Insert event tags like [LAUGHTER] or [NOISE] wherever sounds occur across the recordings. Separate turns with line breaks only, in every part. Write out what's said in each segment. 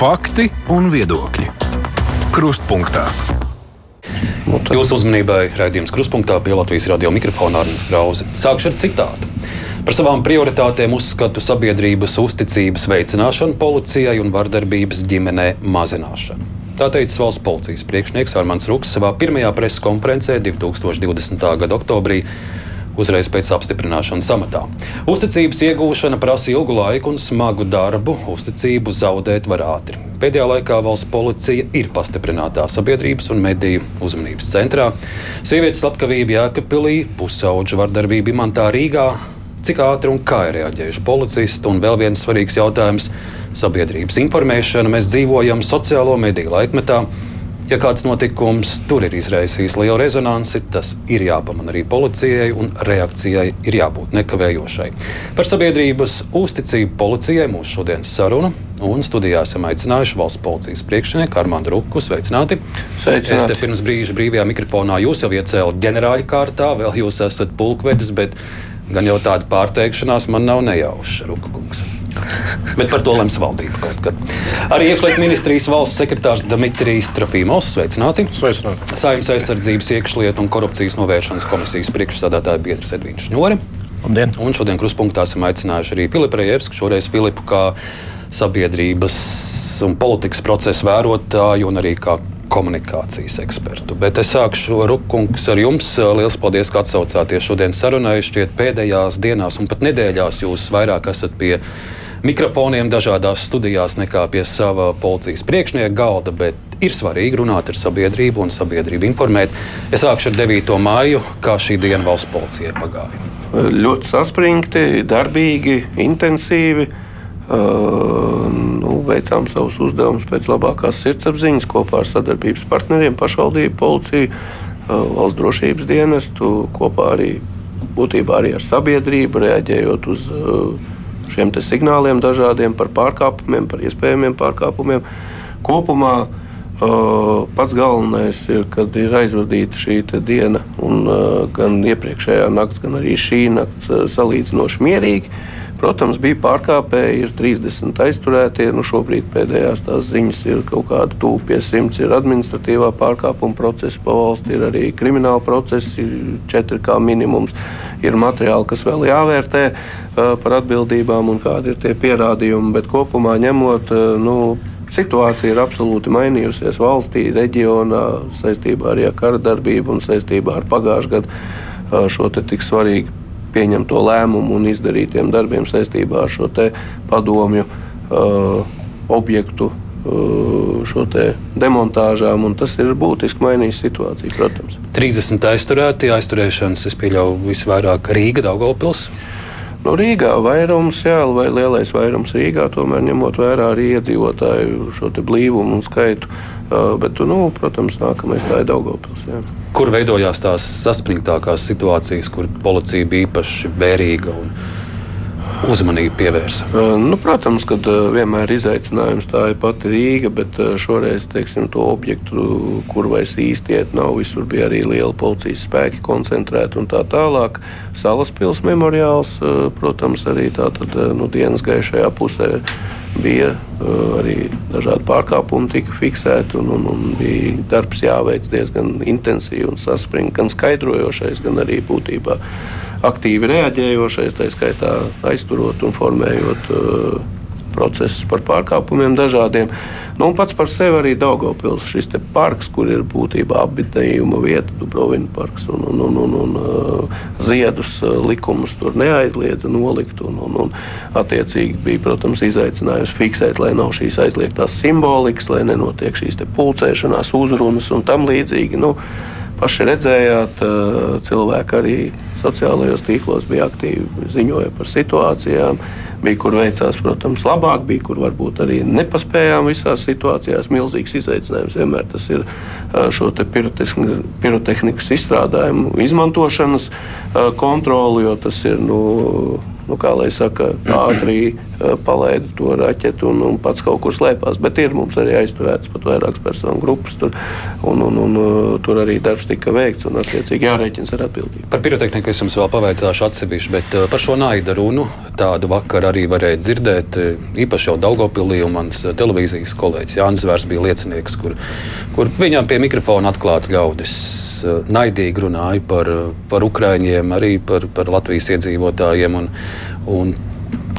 Fakti un viedokļi. Krustpunktā.
Jūsu uzmanībai raidījums Krustpunktā pie Latvijas radio mikrofona Arnijas Krause. Sākšu ar citātu. Par savām prioritātēm uzskatu sabiedrības uzticības veicināšanu policijai un vardarbības ģimenē mazināšanu. Tā teica valsts policijas priekšnieks Armāns Ruks savā pirmajā preses konferencē 2020. gada oktobrī uzreiz pēc apstiprināšanas amatā. Uzticības iegūšana prasa ilgu laiku un smagu darbu. Uzticību zaudēt var ātri. Pēdējā laikā valsts policija ir pastiprinātā sabiedrības un mediju uzmanības centrā. Sievietes slepkavība Jēkabpilī, pusauģu vardarbība Imantā Rīgā. Cik ātri un kā ir reaģējuši policisti? Un vēl viens svarīgs jautājums - sabiedrības informēšana. Mēs dzīvojam sociālo mediju laikmetā. Ja kāds notikums tur ir izraisījis lielu rezonanci, tas ir jāpamana arī policijai, un reakcijai ir jābūt nekavējošai. Par sabiedrības uzticību policijai mūsu šodienas saruna. Un studijā esam aicinājuši valsts policijas priekšnieku Armānu Ruku. Sveicināti!
Sveicināti.
Es te pirms brīža brīvajā mikrofonā jūs jau iecēlat ģenerāļa kārtā, vēl jūs esat pulkvedis, bet gan jau tāda pārteikšanās man nav nejauša, Ruka kungs. Bet par to lems valdība kaut kad. Arī iekšlietu ministrijas valsts sekretārs Dmitrijs Trafīmovs. Sveicināti!
Sveicināti.
Saimnes aizsardzības iekšlietu un korupcijas novēršanas komisijas priekšstādātāja biedrs Edvīns Šņore.
Labdien!
Un šodien kruspunktā esam aicinājuši arī Filipu Rejevsku, šoreiz Filipu kā sabiedrības un politikas procesu vērotāju un arī kā komunikācijas ekspertu. Bet es sākšu Rukungs ar jums. Lielas paldies, ka atsaucāties šodienas sarunai. Šķiet, pēdējās dienās un pat nedēļās jūs vairāk esat pie mikrofoniem dažādās studijās nekā pie sava policijas priekšnieka galda, bet ir svarīgi runāt ar sabiedrību un sabiedrību informēt. Es sākšu ar 9. māju, kā šī diena valsts policijai pagāja.
Ļoti saspringti, darbīgi, intensīvi. Nu, veicām savus uzdevumus pēc labākās sirdsapziņas kopā ar sadarbības partneriem, pašvaldību, policiju, valsts drošības dienestu, kopā arī, būtībā arī ar sabiedrību, reaģējot uz šiem signāliem dažādiem par pārkāpumiem, par iespējamiem pārkāpumiem. Kopumā pats galvenais ir, kad ir aizvadīta šī diena, un gan iepriekšējā nakts, gan arī šī nakts uh, salīdzinoši mierīgi. Protams, bija pārkāpēji, ir 30 aizturētie. Nu, šobrīd pēdējās tās ziņas ir kaut kāda tuvu pie 100. Ir administratīvā pārkāpuma procesa pa valsti, ir arī krimināla procesa, ir 4 kā minimums. Ir materiāli, kas vēl jāvērtē uh, par atbildībām un kādi ir tie pierādījumi. Bet kopumā ņemot, uh, nu, situācija ir absolūti mainījusies valstī, reģionā, saistībā arī ar kara darbību un saistībā ar pagājušā gada šo tik svarīgu pieņemto lēmumu un izdarītiem darbiem saistībā ar šo padomju uh, objektu. Uh, šo demontāžām, un tas ir būtiski mainījis situāciju, protams.
30 aizturēti, aizturēšanas, es pieļauju, visvairāk Rīga, Daugopils.
Nu, Rīgā vairums, jā, vai lielais vairums Rīgā, tomēr ņemot vērā arī iedzīvotāju šo blīvumu un skaitu. Uh, bet, nu, protams, nākamais tā ir Daugopils. Jā
kur veidojās tās saspringtākās situācijas, kur policija bija īpaši vērīga un uzmanību pievērsa?
Nu, protams, ka vienmēr ir izaicinājums. Tā ir pati Rīga, bet šoreiz teiksim, to objektu, kur vairs īsti iet, nav. Visur bija arī liela policijas spēki koncentrēti un tā tālāk. Salas pilsēta memoriāls, protams, arī tātad nu, dienas gaišajā pusē bija arī dažādi pārkāpumi, tika fiksēti. Un, un, un bija darbs jāveic diezgan intensīvi un saspringti, gan skaidrojošais, gan arī būtībā aktīvi reaģējošais, tā skaitā aizturot un formējot. Uh, procesus par pārkāpumiem dažādiem. Nu, pats par sevi arī Daugopils, šis parks, kur ir būtībā apbitējuma vieta, Dubrovina parks un, un, un, un, un uh, ziedus uh, likumus tur neaizliedza nolikt. Un, un, un, attiecīgi bija, protams, izaicinājums fiksēt, lai nav šīs aizliegtās simbolikas, lai nenotiek šīs pulcēšanās, uzrunas un tam līdzīgi. Nu, paši redzējāt, uh, cilvēki arī sociālajos tīklos bija aktīvi ziņoja par situācijām Bija, kur veicās, protams, labāk, bija, kur varbūt arī nepaspējām visās situācijās. Milzīgs izaicinājums vienmēr tas ir šo pirotehnikas izstrādājumu izmantošanas kontroli, jo tas ir. Nu, nu, kā lai saka, ātri palaida to raķetu un, un pats kaut kur slēpās. Bet ir mums arī aizturēts pat vairākas personu grupas, tur, un, un, un, tur arī darbs tika veikts un attiecīgi jārēķins ar atbildību.
Par pirotehniku es jums vēl pavaicāšu atsevišķi, bet par šo naida runu tādu vakar arī varēja dzirdēt. Īpaši jau Daugopilī un mans televīzijas kolēģis Jānis Zvērs bija liecinieks, kur, kur viņam pie mikrofona atklāti ļaudis naidīgi runāja par, par Ukraiņiem, arī par, par Latvijas iedzīvotājiem. Un, un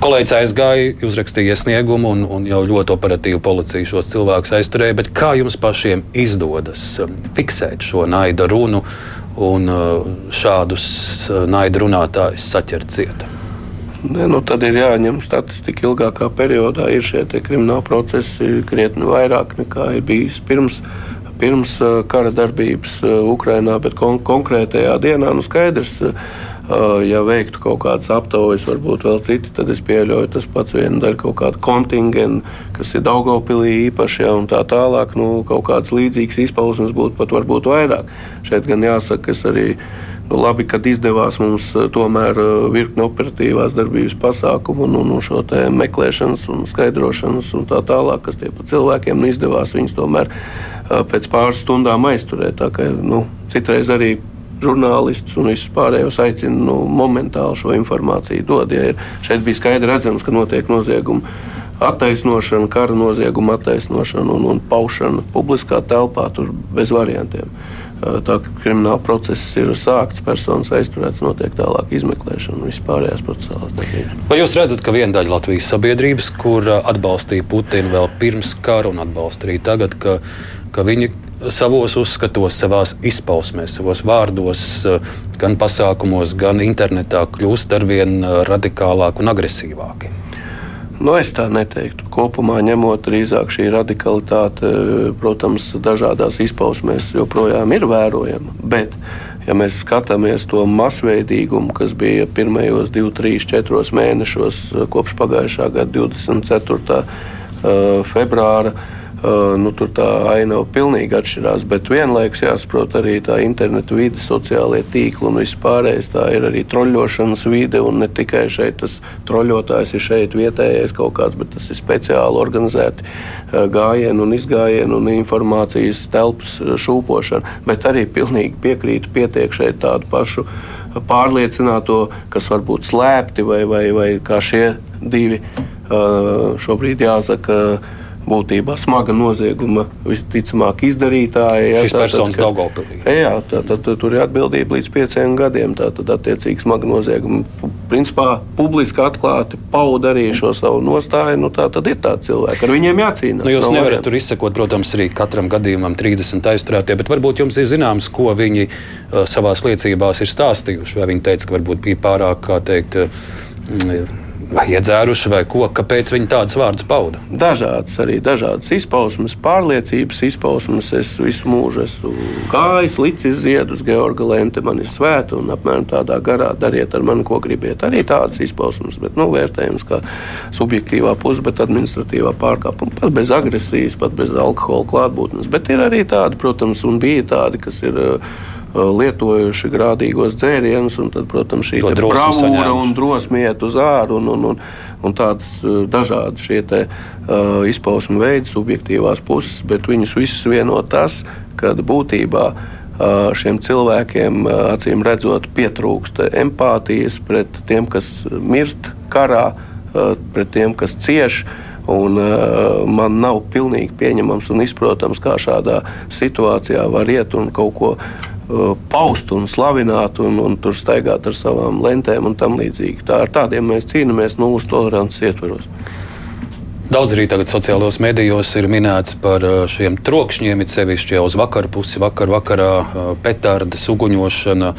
Kolēģis aizgāja, uzrakstīja iesniegumu, un, un jau ļoti operatīvi policija šos cilvēkus aizturēja. Bet kā jums pašiem izdodas um, fiksēt šo naida runu un šādus naida runātājus saķert cieta?
Ne, nu tad ir jāņem statistika. Ilgākā periodā ir šie krimināli procesi krietni vairāk nekā ir bijis pirms, pirms uh, kara darbības Ukrajinā, bet kon konkrētajā dienā nu skaidrs ja veiktu kaut kādas aptaujas, varbūt vēl citi, tad es pieļauju, tas pats viena daļa kaut kāda kontingenta, kas ir Daugopilī īpaši, ja, un tā tālāk, nu, kaut kādas līdzīgas izpausmes būtu pat varbūt vairāk. Šeit gan jāsaka, ka es arī. Nu, labi, kad izdevās mums tomēr virkni operatīvās darbības pasākumu un, un šo meklēšanas un skaidrošanas un tā tālāk, kas tie pa cilvēkiem nu, izdevās viņus tomēr pēc pāris stundām aizturēt. Ka, nu, citreiz arī žurnālistus un visus pārējos aicina nu, momentāli šo informāciju dot. Ja ir, šeit bija skaidri redzams, ka notiek nozieguma attaisnošana, kara nozieguma attaisnošana un, un paušana publiskā telpā, tur bez variantiem. Tā kā krimināla process ir sākts, personas aizturēts, notiek tālāk izmeklēšana un vispārējās procesuālās darbības.
Vai jūs redzat, ka viena daļa Latvijas sabiedrības, kur atbalstīja Putinu vēl pirms kara un atbalsta arī tagad, ka, ka viņi savos uzskatos, savās izpausmēs, savos vārdos, gan pasākumos, gan internetā kļūst ar vien radikālāki un agresīvāki?
Nu, es tā neteiktu. Kopumā ņemot, drīzāk šī radikalitāte, protams, dažādās izpausmēs joprojām ir vērojama. Bet, ja mēs skatāmies to masveidīgumu, kas bija pirmajos 2, 3, 4 mēnešos kopš pagājušā gada 24. februāra, Uh, nu, tur tā aina pilnīgi atšķirās. Bet vienlaikus jāsaprot arī tā interneta vide, sociālie tīkli un viss pārējais. Tā ir arī troļļošanas vide. Un ne tikai šeit tas troļļotājs ir šeit vietējais kaut kāds, bet tas ir speciāli organizēti uh, gājieni un izgājieni un informācijas telpas šūpošana. Bet arī pilnīgi piekrītu, pietiek šeit tādu pašu pārliecināto, kas varbūt slēpti vai, vai, vai kā šie divi šobrīd jāsaka būtībā smaga nozieguma visticamāk izdarītāji.
Jā, Šis personis Daugopilī.
Jā, tā, tā, tā, tur ir atbildība līdz pieciem gadiem. Tā tad attiecīgi smaga nozieguma. Principā publiski atklāti pauda arī šo savu nostāju. Nu, tā tad ir tādi cilvēki, ar viņiem jācīnās.
Nu, jūs nevarat tur izsekot, protams, arī katram gadījumam 30 aizturētie, bet varbūt jums ir zināms, ko viņi uh, savās liecībās ir stāstījuši. Vai viņi teica, ka varbūt bija pārāk, kā teikt, uh, vai iedzēruši, vai ko, kāpēc viņi tādus vārdus pauda?
Dažādas, arī dažādas izpausmes, pārliecības izpausmes. Es visu mūžu esmu gājis, licis ziedus, Georga Lente man ir svēta un apmēram tādā garā dariet ar mani, ko gribiet. Arī tādas izpausmes, bet nu, vērtējums kā subjektīvā puse, bet administratīvā pārkāpuma. Pat bez agresijas, pat bez alkohola klātbūtnes. Bet ir arī tādi, protams, un bija tādi, kas ir. Uh, lietojuši grādīgos dzērienus, un tad, protams, šī bravūra un drosme iet uz āru un, un, un, un tādas uh, dažādi šie te, uh, izpausmu veidi, subjektīvās puses, bet viņus visus vieno tas, ka būtībā uh, šiem cilvēkiem uh, acīm redzot pietrūkst empātijas pret tiem, kas mirst karā, uh, pret tiem, kas cieš. Un, uh, man nav pilnīgi pieņemams un izprotams, kā šādā situācijā var iet un kaut ko uh, Uh, paust un slavināt, un, un tur staigāt ar savām lentēm un tam līdzīgi. Tā, ar tādiem mēs cīnāmies nulles tolerances ietvaros.
Daudz arī tagad sociālajos medijos ir minēts par šiem trokšņiem, it sevišķi jau uz vakaru pusi, vakar vakarā petardas, uguņošana,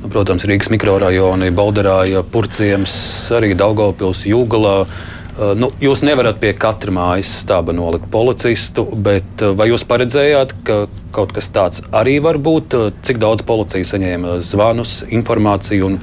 nu, protams, Rīgas mikrorajoni, Balderāja, Purciems, arī Daugavpils, Jūgalā. Nu, jūs nevarat pie katra mājas stāba nolikt policistu, bet vai jūs paredzējāt, ka kaut kas tāds arī var būt? Cik daudz policija saņēma zvanus, informāciju, un,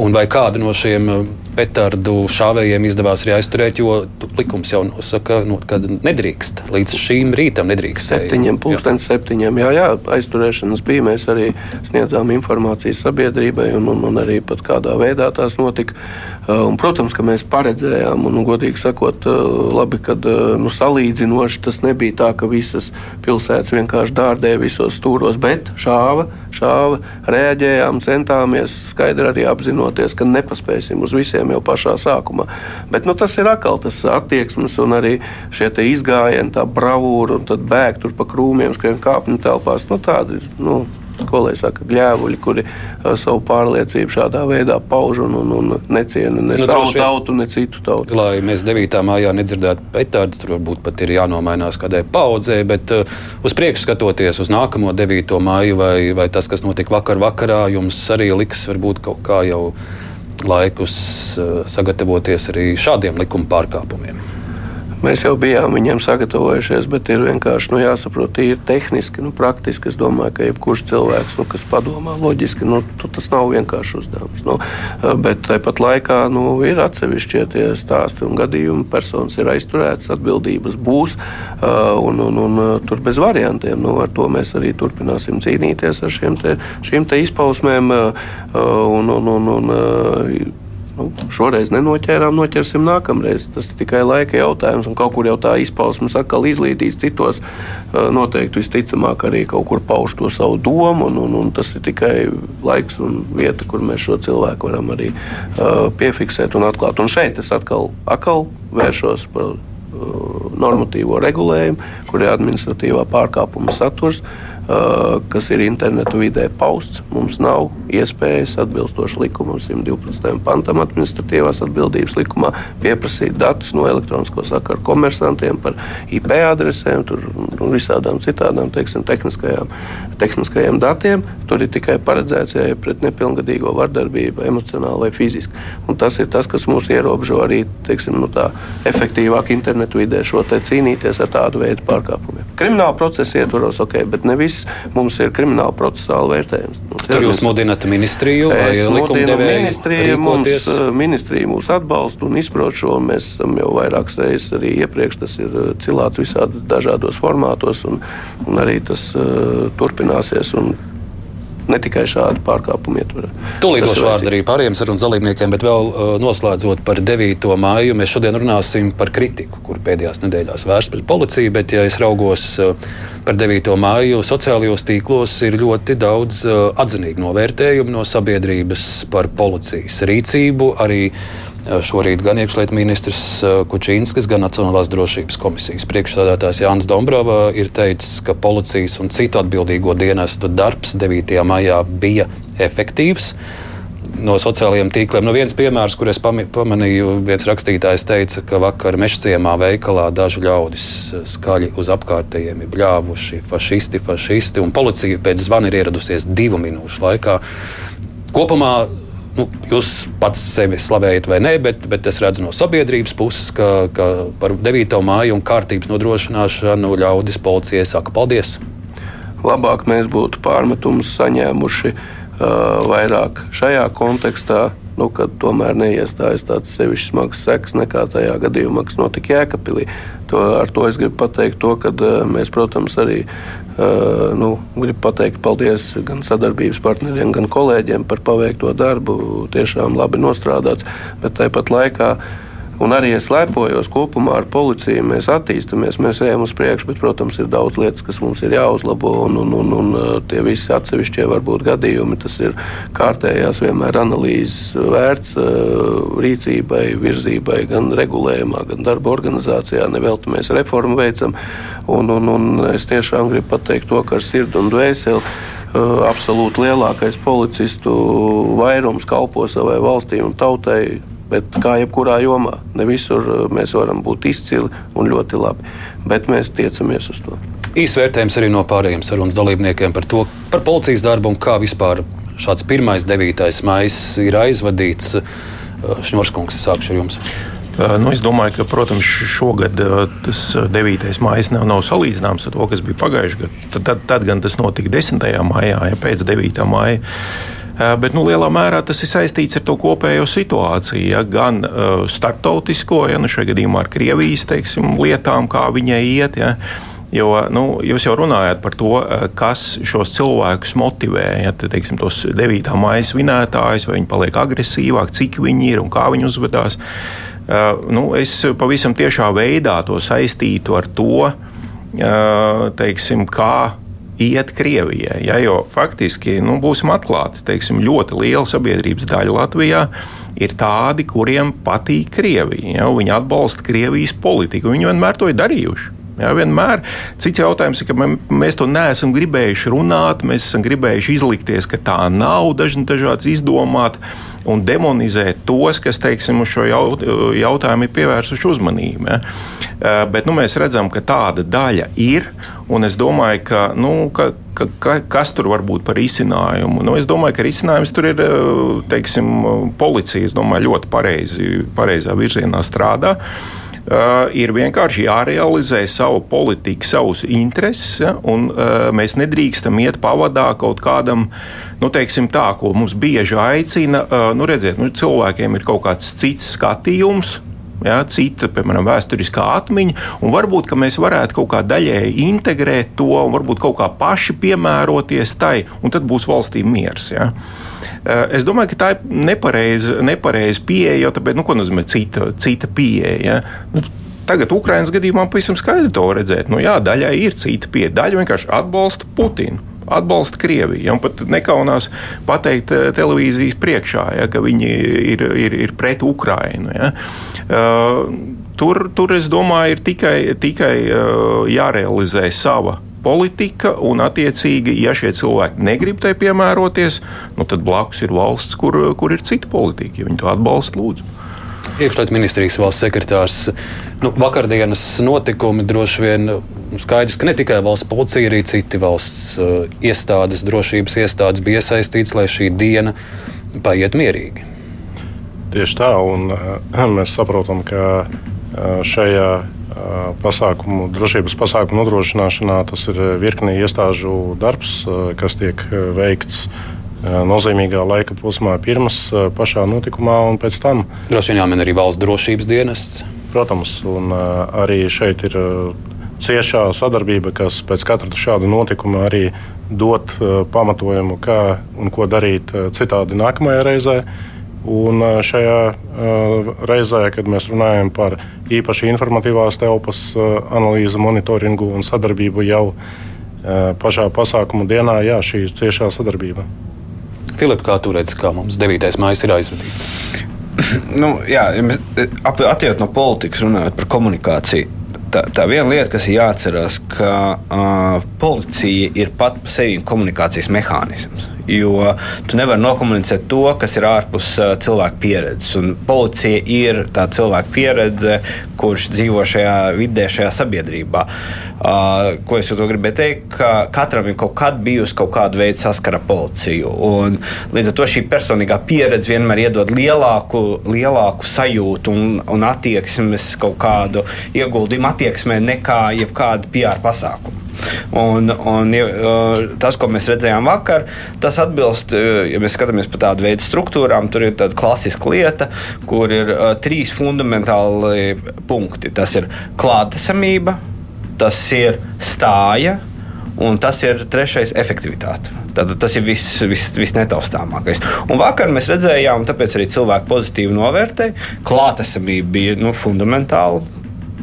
un vai kādu no šiem petardu šāvējiem izdevās arī aizturēt, jo likums jau nosaka, nu, ka nedrīkst. Līdz šīm rītam nedrīkst.
Septiņiem, pulksten septiņiem. Jā, jā, aizturēšanas bija. Mēs arī sniedzām informāciju sabiedrībai un, un, un arī pat kādā veidā tās notika. Uh, un, protams, ka mēs paredzējām, un, godīgi sakot, labi, kad uh, nu, salīdzinoši tas nebija tā, ka visas pilsētas vienkārši dārdēja visos stūros, bet šāva, šāva, reaģējām, centāmies skaidri arī apzinoties, ka nepaspēsim uz visiem jau pašā sākumā. Bet nu, tas ir atkal tas attieksmes un arī šie izgājieni, tā bravūra un tad bēgt tur pa krūmiem, skrien kāpņu telpās. Nu, tādi, nu, ko lai saka, gļēvuļi, kuri uh, savu pārliecību šādā veidā pauž un, un, un neciena ne nu, savu tautu, ne citu tautu.
Lai mēs 9. mājā nedzirdētu petārdus, tur varbūt pat ir jānomainās kādai paudzei, bet uh, uz priekšu skatoties uz nākamo 9. māju vai, vai tas, kas notika vakar vakarā, jums arī liks varbūt kaut kā jau laikus uh, sagatavoties arī šādiem likuma pārkāpumiem.
Mēs jau bijām viņiem sagatavojušies, bet ir vienkārši nu, jāsaprot, ir tehniski, nu, praktiski. Es domāju, ka jebkurš cilvēks, nu, kas padomā loģiski, nu, tas nav vienkārši uzdevums. Nu, bet tāpat laikā nu, ir atsevišķi tie stāsti un gadījumi. Personas ir aizturētas, atbildības būs, un, un, un tur bez variantiem. Nu, ar to mēs arī turpināsim cīnīties ar šiem te, šīm te izpausmēm. Un, un, un, un, Nu, šoreiz nenoķērām, noķersim nākamreiz. Tas ir tikai laika jautājums, un kaut kur jau tā izpausmes atkal izlīdīs citos. Noteikti visticamāk arī kaut kur pauž to savu domu, un, un, un tas ir tikai laiks un vieta, kur mēs šo cilvēku varam arī uh, piefiksēt un atklāt. Un šeit es atkal, atkal vēršos par uh, normatīvo regulējumu, kur ir administratīvā pārkāpuma saturs. Uh, kas ir internetu vidē pausts. Mums nav iespējas atbilstoši likumam, 112. pantam, administratīvās atbildības likumā, pieprasīt datus no elektronisko sakaru komersantiem par IP adresēm, tur, un visādām citādām teiksim, tehniskajām, tehniskajiem datiem. Tur ir tikai paredzēts, ja ir pret nepilngadīgo vardarbību, emocionāli vai fiziski. Un tas ir tas, kas mūs ierobežo arī teiksim, nu, efektīvāk internetu vidē šo cīnīties ar tādu veidu pārkāpumiem. Krimināla procesa ietvaros, ok, bet ne viss mums ir krimināla procesāla vērtējums.
Tur jūs mudināt ministriju vai likumdevēju?
Ministrija mums, eh, ministrija mūs atbalsta un izprot šo. Mēs esam jau vairākas reizes arī iepriekš tas ir eh, cilāts visādi dažādos formātos un, un arī tas uh, turpināsies. Un ne tikai šādu pārkāpumu ietvarā.
Tūlīt došu vārdu arī pārējiem sarunas dalībniekiem, bet vēl uh, noslēdzot par 9. māju, mēs šodien runāsim par kritiku, kur pēdējās nedēļās vērsta pret policiju. Bet, ja es raugos uh, par 9. māju, sociālajos tīklos ir ļoti daudz uh, atzinīgu novērtējumu no sabiedrības par policijas rīcību. Arī Šorīt gan iekšlietu ministrs Kučīnskis, gan Nacionālās drošības komisijas priekšstādātājs Jānis Dombrava ir teicis, ka policijas un citu atbildīgo dienestu darbs 9. maijā bija efektīvs. No sociālajiem tīkliem. Nu, viens piemērs, kur es pamanīju, viens rakstītājs teica, ka vakar mežciemā veikalā daži ļaudis skaļi uz apkārtējiem ir bļāvuši fašisti, fašisti, un policija pēc zvana ir ieradusies divu minūšu laikā. Kopumā nu, jūs pats sevi slavējat vai nē, bet, bet es redzu no sabiedrības puses, ka, ka par 9. māju un kārtības nodrošināšanu ļaudis policijai saka paldies.
Labāk mēs būtu pārmetumus saņēmuši uh, vairāk šajā kontekstā, nu, kad tomēr neiestājas tāds sevišķi smags seks nekā tajā gadījumā, kas notika Jēkabīlī. To, ar to es gribu pateikt, to, ka mēs, protams, arī nu, gribu pateikt paldies gan sadarbības partneriem, gan kolēģiem par paveikto darbu. Tiešām labi nostrādāts, bet tāpat laikā Un arī es lepojos kopumā ar policiju. Mēs attīstāmies, mēs ejam uz priekšu, bet, protams, ir daudz lietas, kas mums ir jāuzlabo. Un, un, un, un uh, tie visi atsevišķie varbūt gadījumi, tas ir kārtējās vienmēr analīzes vērts uh, rīcībai, virzībai, gan regulējumā, gan darba organizācijā. Nevelti mēs reformu veicam. Un, un, un es tiešām gribu pateikt to, ka ar sirdi un dvēseli uh, absolūti lielākais policistu vairums kalpo savai valstī un tautai Bet kā jebkurā jomā, ne visur uh, mēs varam būt izcili un ļoti labi. Bet mēs tiecamies uz to.
Īsvērtējums arī no pārējiem sarunas dalībniekiem par to, par policijas darbu un kā vispār šāds pirmais 9. maija ir aizvadīts. Uh, Šņurskungs, es sākšu ar jums.
Nu, es domāju, ka, protams, šogad tas 9. maija nav, nav salīdzināms ar to, kas bija pagājušajā gadā. Tad, tad, tad gan tas notika 10. maijā, ja pēc 9. maija. Bet nu, lielā mērā tas ir saistīts ar to kopējo situāciju, ja, gan uh, starptautisko, ja nu, šajā gadījumā ar Krievijas teiksim, lietām, kā viņai iet. Ja, Jo nu, jūs jau runājat par to, kas šos cilvēkus motivē. Ja, te, teiksim, tos 9. maija svinētājus, vai viņi paliek agresīvāki, cik viņi ir un kā viņi uzvedās. Uh, nu, es pavisam tiešā veidā to saistītu ar to, uh, teiksim, kā iet Krievijai. Ja, jo faktiski, nu, būsim atklāti, teiksim, ļoti liela sabiedrības daļa Latvijā ir tādi, kuriem patīk Krievija. Ja, viņi atbalsta Krievijas politiku. Viņi vienmēr to ir darījuši. Jā, vienmēr cits jautājums ir, ka mēs to neesam gribējuši runāt, mēs esam gribējuši izlikties, ka tā nav dažādas izdomāt un demonizēt tos, kas teiksim, uz šo jautājumu ir pievērsuši uzmanību. Ja? Bet nu, mēs redzam, ka tāda daļa ir. Un es domāju, ka, nu, ka, ka, ka, kas tur var būt par izcinājumu? Nu, es domāju, ka risinājums tur ir teiksim, policija. Es domāju, ļoti pareizi, pareizā virzienā strādā. Uh, ir vienkārši jārealizē savu politiku, savus intereses, ja, un uh, mēs nedrīkstam iet pavadā kaut kādam, nu, teiksim, tā, ko mums bieži aicina. Uh, nu, redziet, nu, cilvēkiem ir kaut kāds cits skatījums. Ja, cita, piemēram, vēsturiskā atmiņa, varbūt mēs varētu kaut kā daļēji integrēt to, un varbūt kaut kā paši piemēroties tai, un tad būs valstī miers. Ja. Eh, es domāju, ka tā ir nepareiza, nepareiza pieeja, jo tāpēc, nu, ko nozīmē cita, cita pieeja. Nu, Tagad Ukraiņas gadījumā pavisam skaidri to redzēt. Nu, jā, daļai ir cita pieeja. Daļa vienkārši atbalsta Putinu atbalsta Krieviju. Ja, pat nekaunās pateikt eh, televīzijas priekšā, ja, ka viņi ir, ir, ir pret Ukrajinu. Ja. Uh, tur, tur, es domāju, ir tikai, tikai uh, jārealizē sava politika, un, attiecīgi, ja šie cilvēki negrib tai piemēroties, nu, tad blakus ir valsts, kur, kur ir cita politika. Ja viņi to atbalsta, lūdzu.
Iekšlietu ministrijas valsts sekretārs. Nu, vakardienas notikumi droši vien nu, skaidrs, ka ne tikai valsts policija, arī citi valsts uh, iestādes, drošības iestādes bija iesaistīts, lai šī diena paiet mierīgi.
Tieši tā, un uh, [CLEARS THROAT] mēs saprotam, ka šajā pasākumu, drošības pasākumu nodrošināšanā tas ir virkni iestāžu darbs, kas tiek veikts nozīmīgā laika posmā, pirms pašā notikumā un pēc tam.
Droši vien jāmin arī valsts drošības dienests.
Protams, un arī šeit ir ciešā sadarbība, kas pēc katra šāda notikuma arī dod pamatojumu, kā un ko darīt citādi nākamajā reizē. Un šajā reizē, kad mēs runājam par īpaši informatīvās telpas analīzi, monitoringu un sadarbību jau pašā pasākuma dienā, jā, šī ir ciešā sadarbība.
Filip, kā tu redzi, kā mums 9. maija ir aizvadīts? [CLEARS THROAT]
nu, jā, attiekot no politikas, runājot par komunikāciju. Tā, tā viena lieta, kas ir jāatcerās, ka uh, policija ir pat par sevi komunikācijas mehānisms jo tu nevari nokomunicēt to, kas ir ārpus uh, cilvēka pieredzes. Un policija ir tā cilvēka pieredze, kurš dzīvo šajā vidē, šajā sabiedrībā. Uh, ko es gribēju teikt, ka katram ir kaut kad bijusi kaut kāda veida saskara ar policiju. Un, līdz ar to šī personīgā pieredze vienmēr iedod lielāku, lielāku sajūtu un, un attieksmes kaut kādu ieguldījumu attieksmē nekā jebkāda PR pasākuma. Un, un, tas, ko mēs redzējām vakar, tas atbilst, ja mēs skatāmies pa tādu veidu struktūrām, tur ir tāda klasiska lieta, kur ir trīs fundamentāli punkti. Tas ir klātesamība, tas ir stāja. Un tas ir trešais - efektivitāte. Tad, tas ir viss vis, vis netaustāmākais. Un vakar mēs redzējām, un tāpēc arī cilvēki pozitīvi novērtēja, ka klātesamība bija nu, fundamentāla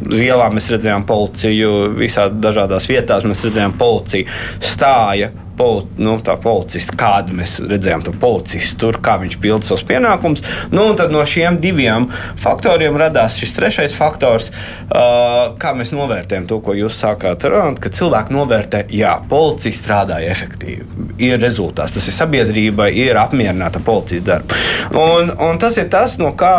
uz ielām mēs redzējām policiju, visās dažādās vietās mēs redzējām policiju stāja. Poli, nu, tā policista, kādu mēs redzējām, to policistu tur, kā viņš pilda savus pienākumus. Nu, tad no šiem diviem faktoriem radās šis trešais faktors, uh, kā mēs novērtējam to, ko jūs sākāt runāt, ka cilvēki novērtē, jā, policija strādāja efektīvi, ir rezultāts, tas ir sabiedrībai, ir apmierināta policijas darba. Un, un tas ir tas, no kā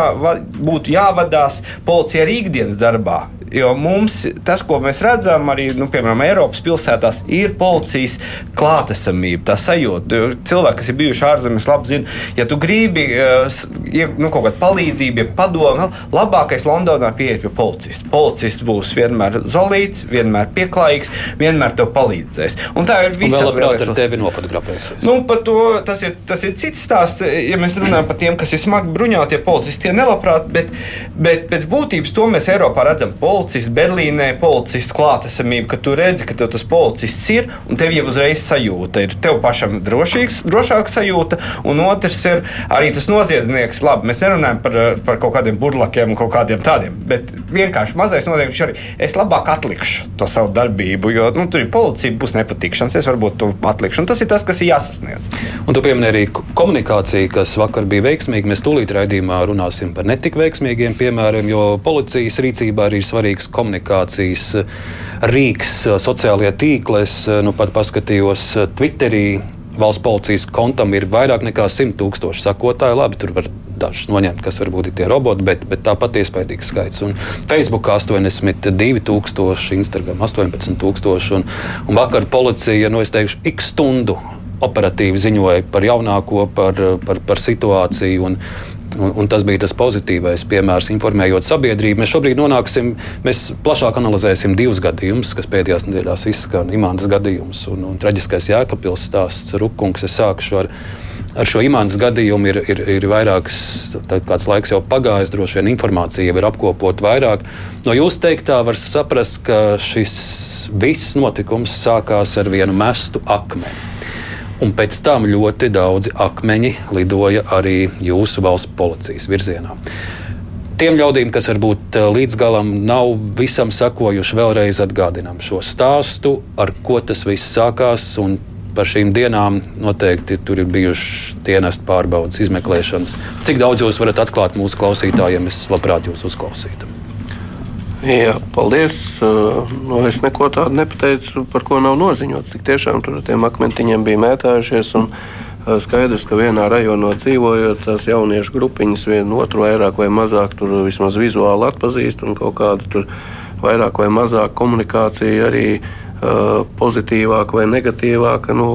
būtu jāvadās policija arī ikdienas darbā. Jo mums tas, ko mēs redzam, arī nu, piemēram Eiropas pilsētās, ir policijas klāt klātesamība, tā sajūta. Cilvēki, kas ir bijuši ārzemēs, labi zina, ja tu gribi ja, nu, kaut kādu palīdzību, ja padomu, labākais Londonā pieiet pie policista. Policists būs vienmēr zolīts, vienmēr pieklājīgs, vienmēr tev palīdzēs. Un tā ir visa
labprāt ar tevi nofotografēsies.
Nu, to, tas, ir, tas ir cits stāsts. Ja mēs runājam par tiem, kas ir smagi bruņotie policisti, tie nelabprāt, bet, bet pēc būtības to mēs Eiropā redzam. Policists Berlīnē, policists klātesamība, ka tu redzi, ka tas policists ir, un tev jau uzreiz sajūta ir tev pašam drošīgs, drošāka sajūta, un otrs ir arī tas noziedznieks. Labi, mēs nerunājam par, par kaut kādiem burlakiem kaut kādiem tādiem, bet vienkārši mazais noziedznieks arī es labāk atlikšu to savu darbību, jo nu, tur ir policija, būs nepatikšanas, es varbūt to atlikšu. Un tas ir tas, kas ir jāsasniedz.
Un tu piemini arī komunikāciju, kas vakar bija veiksmīga. Mēs tūlīt raidījumā runāsim par netik veiksmīgiem piemēriem, jo policijas rīcībā arī ir svarīgs komunikācijas rīks, sociālajie tīkli. Es nu, pat paskatījos Twitterī. Valsts policijas kontam ir vairāk nekā 100 tūkstoši sakotāju. Labi, tur var dažus noņemt, kas varbūt ir tie roboti, bet, bet tāpat iespaidīgs skaits. Un Facebook 82,000, Instagram 18,000. Un, un vakar policija, nu, es teikšu, x stundu operatīvi ziņoja par jaunāko, par, par, par situāciju. Un, Un, un tas bija tas pozitīvais piemērs, informējot sabiedrību. Mēs šobrīd nonāksim, mēs plašāk analizēsim divus gadījumus, kas pēdējās nedēļās izskan. Imants gadījums un, un traģiskais Jēkabils stāsts Rukungs. Es sākšu ar, ar šo imants gadījumu. Ir, ir, ir vairāks, kāds laiks jau pagājis, droši vien informācija jau ir apkopot vairāk. No jūsu teiktā var saprast, ka šis viss notikums sākās ar vienu mestu akmeni. Un pēc tam ļoti daudzi akmeņi lidoja arī jūsu valsts policijas virzienā. Tiem ļaudīm, kas varbūt eh, līdz galam nav visam sakojuši, vēlreiz atgādinām šo stāstu, ar ko tas viss sākās. Par šīm dienām noteikti tur ir bijušas dienas pārbaudas, izmeklēšanas. Cik daudz jūs varat atklāt mūsu klausītājiem, es labprāt jūs uzklausītu.
Jā, paldies. Nu, es neko tādu nepateicu, par ko nav noziņots. Tik tiešām tur ar tiem akmentiņiem bija mētājušies. Un, Skaidrs, ka vienā rajonā dzīvojot, tās jauniešu grupiņas vienu otru vairāk vai mazāk tur vismaz vizuāli atpazīst un kaut kāda tur vairāk vai mazāk komunikācija arī uh, pozitīvāka vai negatīvāka. Nu,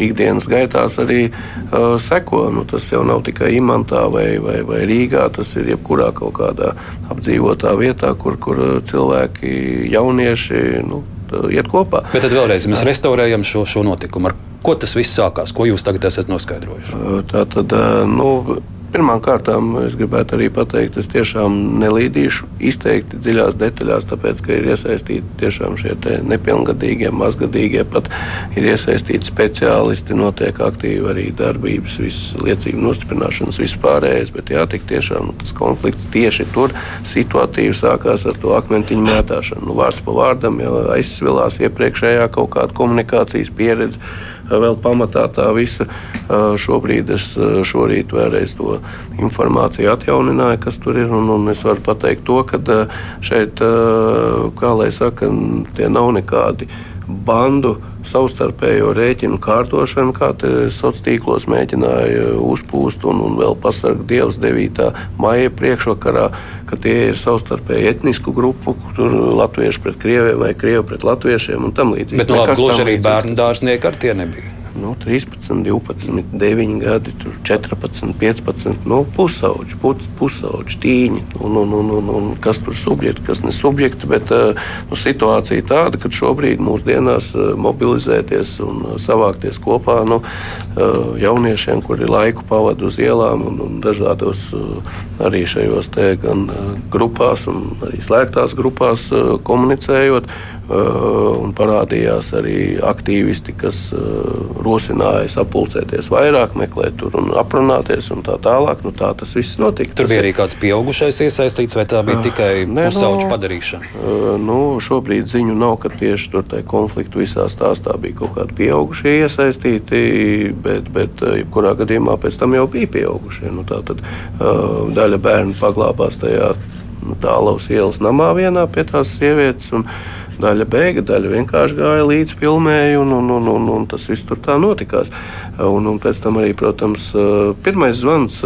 ikdienas gaitās arī uh, seko. Nu, tas jau nav tikai Imantā vai, vai, vai Rīgā, tas ir jebkurā kaut kādā apdzīvotā vietā, kur, kur cilvēki, jaunieši nu, iet kopā.
Bet tad vēlreiz mēs restaurējam šo, šo notikumu. Ar ko tas viss sākās? Ko jūs tagad esat noskaidrojuši?
Tā tad, nu, Pirmkārt, es gribētu arī pateikt, es tiešām nelīdīšu izteikti dziļās detaļās, tāpēc, ka ir iesaistīti tiešām šie nepilngadīgie, mazgadīgie, pat ir iesaistīti speciālisti, notiek aktīvi arī darbības, visas liecību nostiprināšanas, vispārējais, bet jā, tik tiešām nu, tas konflikts tieši tur situatīvi sākās ar to akmentiņu mētāšanu. Nu, vārds pa vārdam jau aizsvilās iepriekšējā kaut kāda komunikācijas pieredze vēl pamatā tā visa. Šobrīd es šorīt vēlreiz to informāciju atjaunināju, kas tur ir. Un, un es varu pateikt to, ka šeit, kā lai saka, tie nav nekādi bandu savstarpējo rēķinu kārtošanu, kā sociālos tīklos mēģināja uzpūst, un, un vēl pasargāt Dievs 9. maija priekšvakarā, ka tie ir savstarpēji etnisku grupu, tur latvieši pret krieviem vai krievi pret latviešiem un tam līdzīgi.
Bet nu, labi, gluži arī bērnu dārznieki ar tie nebija
nu, 13, 12, 9 gadi, 14, 15, nu, pusauģi, pus, pusauģi, tīņi. Un, un, un, un, un kas tur ir subjekti, kas ne subjekti. Bet eh, nu, situācija tāda, ka šobrīd mūsdienās eh, mobilizēties un eh, savākties kopā nu, jauniešiem, kuri laiku pavadīja uz ielām un, un dažādos arī šajos te gan grupās, un arī slēgtās grupās komunicējot. Un parādījās arī aktīvisti, kas rosināja sapulcēties vairāk, meklēt tur un aprunāties un tā tālāk. Nu, tā tas viss notika.
Tur bija arī kāds pieaugušais iesaistīts, vai tā bija tikai pusauģa nu, padarīšana?
Nu, šobrīd ziņu nav, ka tieši tur tajā konfliktu visā stāstā bija kaut kādi pieaugušie iesaistīti, bet, bet jebkurā gadījumā pēc tam jau bija pieaugušie. Nu, tā tad daļa bērnu paglābās tajā nu, tālaus ielas namā vienā pie tās sievietes. Un, Daļa beiga, daļa vienkārši gāja līdzi filmēju, un, un, un, un, un tas viss tur tā notikās. Un, un pēc tam arī, protams, pirmais zvans,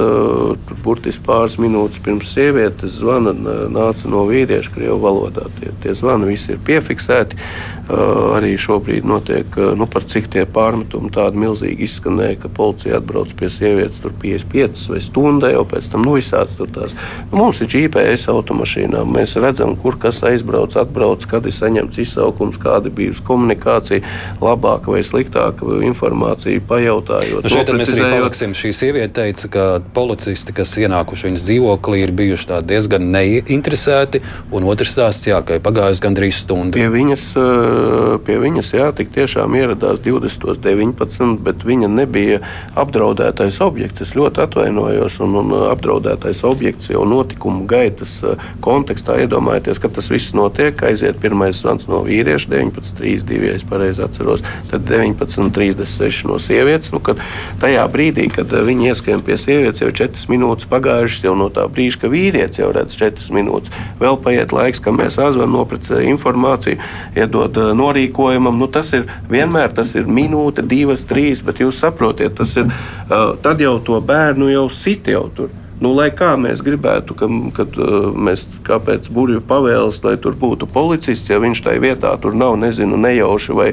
burtiski pāris minūtes pirms sievietes zvana, nāca no vīrieša krievu valodā. Tie, tie zvani visi ir piefiksēti. Arī šobrīd notiek, nu, par cik tie pārmetumi tādi milzīgi izskanēja, ka policija atbrauc pie sievietes tur 55 vai stundai, jau pēc tam nu, visāds tur tās. Nu, mums ir GPS automašīnām, mēs redzam, kur kas aizbrauc, atbrauc, kad ir saņemts izsaukums, kāda bijusi komunikācija, labāka vai sliktāka informācija, pajautājot.
Nu, šeit mēs arī paliksim. Šī sieviete teica, ka policisti, kas ienākuši viņas dzīvoklī, ir bijuši diezgan neinteresēti, un otrs stāsts, jā, ka ir pagājis gandrīz stunda.
Pie viņas uh, pie viņas jā, tik tiešām ieradās 20.19, bet viņa nebija apdraudētais objekts. Es ļoti atvainojos, un, un apdraudētais objekts jau notikumu gaitas eh, kontekstā iedomājieties, ka tas viss notiek. Aiziet pirmais zvans no vīrieša, 19.32, ja es pareizi atceros, tad 19.36 no sievietes. Nu, tajā brīdī, kad eh, viņi ieskrien pie sievietes, jau 4 minūtes pagājušas jau no tā brīža, kad vīrietis jau redz 4 minūtes. Vēl paiet laiks, kamēr sazvanām, noprecēja informāciju, iedod eh, norīkojumam. Nu, tas ir vienmēr tas ir minūte, divas, trīs, bet jūs saprotiet, tas ir tad jau to bērnu jau sit jau tur. Nu, lai kā mēs gribētu, ka, kad uh, mēs kāpēc burbuļu pavēles, lai tur būtu policists, ja viņš tajā vietā tur nav, nezinu, nejauši vai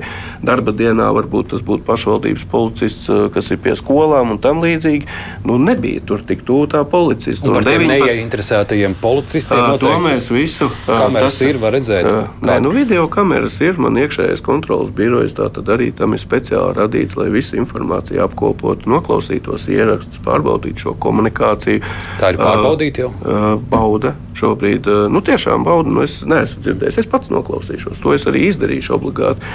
darba dienā, varbūt tas būtu pašvaldības policists, uh, kas ir pie skolām un tam līdzīgi. Nu, nebija tur tik tuvu tā policista.
Un par tiem neieinteresētajiem policistiem
uh, to mēs visu.
Kameras tas, ir, var redzēt.
Nē, nu, video kameras ir, man iekšējais kontrols birojas, tā tad arī tam ir speciāli radīts, lai visu informāciju apkopotu, noklausītos ierakstus, pārbaudītu šo komunikāciju.
Tā ir pārbaudīta jau?
Bauda šobrīd. Nu, tiešām bauda, nu, es neesmu dzirdējis. Es pats noklausīšos. To es arī izdarīšu obligāti.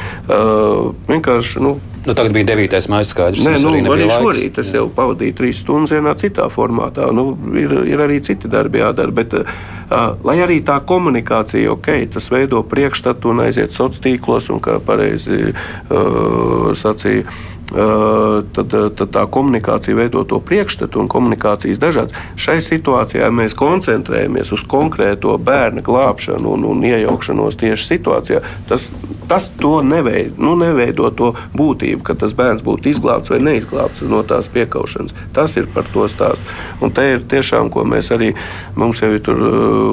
Vienkārši. Nu,
Nu, tagad bija 9. maija skaidrs.
Nē, nu, arī, arī šorīt es jau pavadīju trīs stundas vienā citā formātā. Nu, ir, ir arī citi darbi jādara. Bet, uh, lai arī tā komunikācija, ok, tas veido priekšstatu un aiziet sociālos tīklos, un kā pareizi uh, sacīja tad, tad tā komunikācija veido to priekšstatu un komunikācijas dažādas. Šai situācijā mēs koncentrējamies uz konkrēto bērnu glābšanu un, un iejaukšanos tieši situācijā. Tas, tas to neveido, nu, neveido to būtību, ka tas bērns būtu izglābts vai neizglābts no tās piekaušanas. Tas ir par to stāstu. Un te ir tiešām, ko mēs arī, mums jau ir tur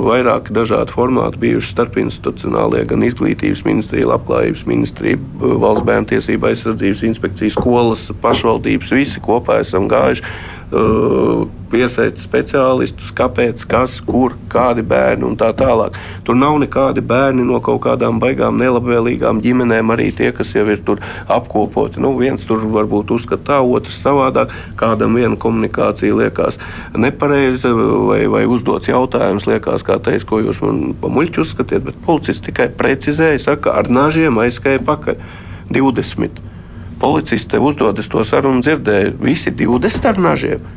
vairāki dažādi formāti bijuši starpinstitucionālie, gan izglītības ministrija, labklājības ministrija, valsts bērnu tiesība aizsardzības inspekcijas skolas, pašvaldības, visi kopā esam gājuši. Uh, piesaistīt speciālistus, kāpēc, kas, kur, kādi bērni un tā tālāk. Tur nav nekādi bērni no kaut kādām baigām, nelabvēlīgām ģimenēm, arī tie, kas jau ir tur apkopoti. Nu, viens tur varbūt uzskata tā, otrs savādāk. Kādam viena komunikācija liekas nepareiza vai, vai uzdots jautājums, liekas, kā teikt, ko jūs man pa muļķi uzskatiet, bet policists tikai precizēja, saka, ar nažiem aizskrēja pakaļ 20. Policists te uzdod, es to sarunu dzirdēju, visi 20 ar nažiem.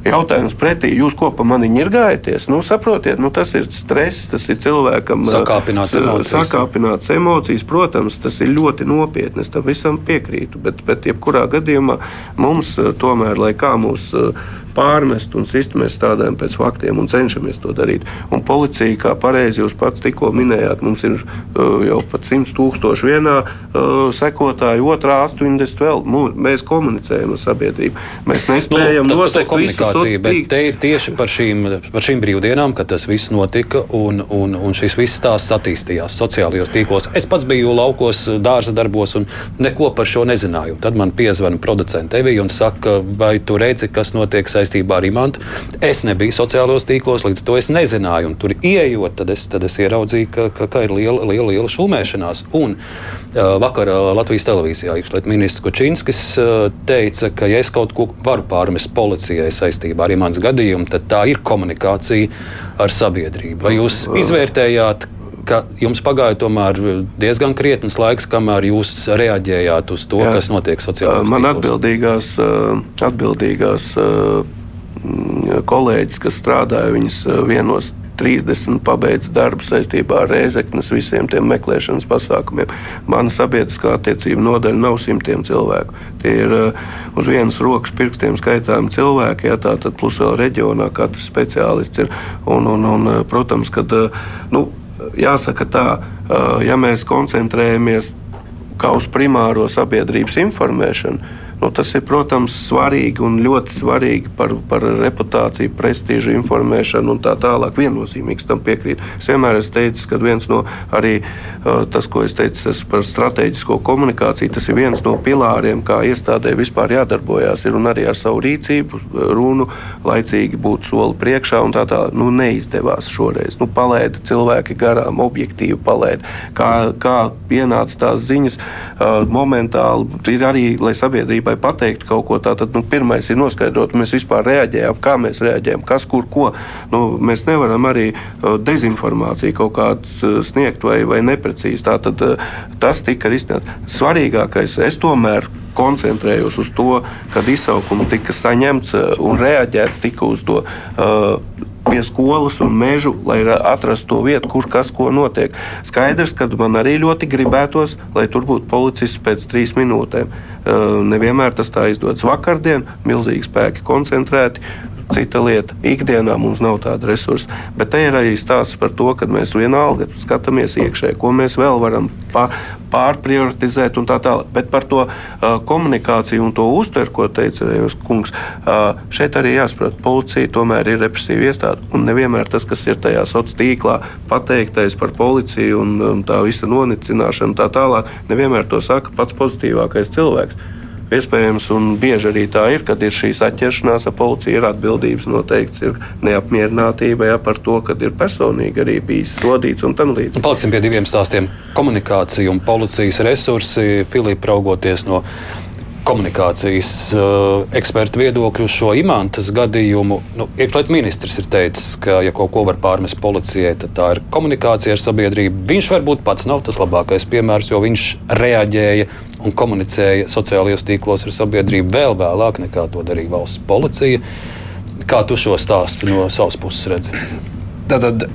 Jautājums pretī, jūs ko pa mani ņirgājaties? Nu, saprotiet, nu, tas ir stress, tas ir cilvēkam
sakāpināts emocijas.
sakāpināts emocijas. Protams, tas ir ļoti nopietni, es tam visam piekrītu. Bet, bet jebkurā gadījumā mums tomēr, lai kā mūsu pārmest un sistemēt strādājam pēc faktiem un cenšamies to darīt. Un policija, kā pareizi jūs pats tikko minējāt, mums ir uh, jau pat 100 tūkstoši vienā uh, sekotāju, otrā 80 vēl. Nu, mēs komunicējam ar sabiedrību. Mēs nespējam
nu,
nosakt
komunikāciju, bet te ir tieši par šīm, par šīm brīvdienām, kad tas viss notika un, un, un šis viss stāsts attīstījās sociālajos tīklos. Es pats biju laukos, dārza darbos un neko par šo nezināju. Tad man piezvana producents Evija un saka, vai tu redzi, kas notiek saistībā ar imantu. Es nebiju sociālajos tīklos, līdz to es nezināju. Un tur ieejot, tad es, tad es ieraudzīju, ka, ka, ka ir liela, liela, liela šūmēšanās. Un uh, vakar uh, Latvijas televīzijā iekšlietu ministrs Kočinskis uh, teica, ka ja es kaut ko varu pārmest policijai saistībā ar imants gadījumu, tad tā ir komunikācija ar sabiedrību. Vai jūs izvērtējāt? Ka jums pagāja diezgan krietns laiks, kamēr jūs reaģējāt uz to, Jā. kas notiek sociālajā tīklos.
Man atbildīgās, atbildīgās Mm, kolēģis, kas strādāja viņas vienos 30 pabeidz darbu saistībā ar rēzeknes visiem tiem meklēšanas pasākumiem. Mana sabiedriskā attiecība nodaļa nav simtiem cilvēku. Tie ir uh, uz vienas rokas pirkstiem skaitāmi cilvēki, ja tā tad plus vēl reģionā katrs speciālists ir. Un, un, un, protams, kad uh, nu, jāsaka tā, ja mēs koncentrējamies kā uz primāro sabiedrības informēšanu, Nu, tas ir, protams, svarīgi un ļoti svarīgi par, par reputāciju, prestižu, informēšanu un tā tālāk. Viennozīmīgs tam piekrīt. Es vienmēr esmu teicis, ka viens no arī tas, ko es teicu par strateģisko komunikāciju, tas ir viens no pilāriem, kā iestādē vispār jādarbojas. Ir arī ar savu rīcību, runu, laicīgi būt soli priekšā un tā tālāk. Nu, neizdevās šoreiz. Nu, palaida cilvēki garām, objektīvi palaida. Kā, kā pienāca tās ziņas momentāli, ir arī, lai sabiedrībai pateikt kaut ko tādu. Nu, pirmais ir noskaidrot, mēs vispār reaģējam, kā mēs reaģējam, kas kur ko. Nu, mēs nevaram arī uh, dezinformāciju kaut kādu uh, sniegt vai, vai neprecīzi. Tātad uh, tas tika risināts. Svarīgākais es tomēr koncentrējos uz to, kad izsaukums tika saņemts un reaģēts tika uz to. Uh, pie skolas un mežu, lai atrastu to vietu, kur kas ko notiek. Skaidrs, ka man arī ļoti gribētos, lai tur būtu policists pēc trīs minūtēm. Nevienmēr tas tā izdodas. Vakardien milzīgi spēki koncentrēti. Cita lieta - ikdienā mums nav tāda resursa. Bet te ir arī stāsts par to, ka mēs vienalga skatāmies iekšē, ko mēs vēl varam pārprioritizēt un tā tālāk. Bet par to uh, komunikāciju un to uztveru, ko teica Rejos kungs, uh, šeit arī jāsaprot, policija tomēr ir represīva iestāde. Un nevienmēr tas, kas ir tajā sociālā tīklā pateiktais par policiju un, un tā visa nonicināšana, tā tālāk, nevienmēr to saka pats pozitīvākais cilvēks. Iespējams, un bieži arī tā ir, kad ir šīs atķeršanās ar policiju, ir atbildības noteikts, ir neapmierinātība ja, par to, ka ir personīgi arī bijis sodīts un tam līdzīgi.
Paliksim pie diviem stāstiem - komunikācija un policijas resursi. Filipa, raugoties no komunikācijas uh, ekspertu viedokļu uz šo imantas gadījumu. Nu, Iekšlietu ministrs ir teicis, ka, ja kaut ko var pārmest policijai, tad tā ir komunikācija ar sabiedrību. Viņš varbūt pats nav tas labākais piemērs, jo viņš reaģēja un komunicēja sociālajos tīklos ar sabiedrību vēl vēlāk nekā to darīja valsts policija. Kā tu šo stāstu no savas puses redzi?
Tātad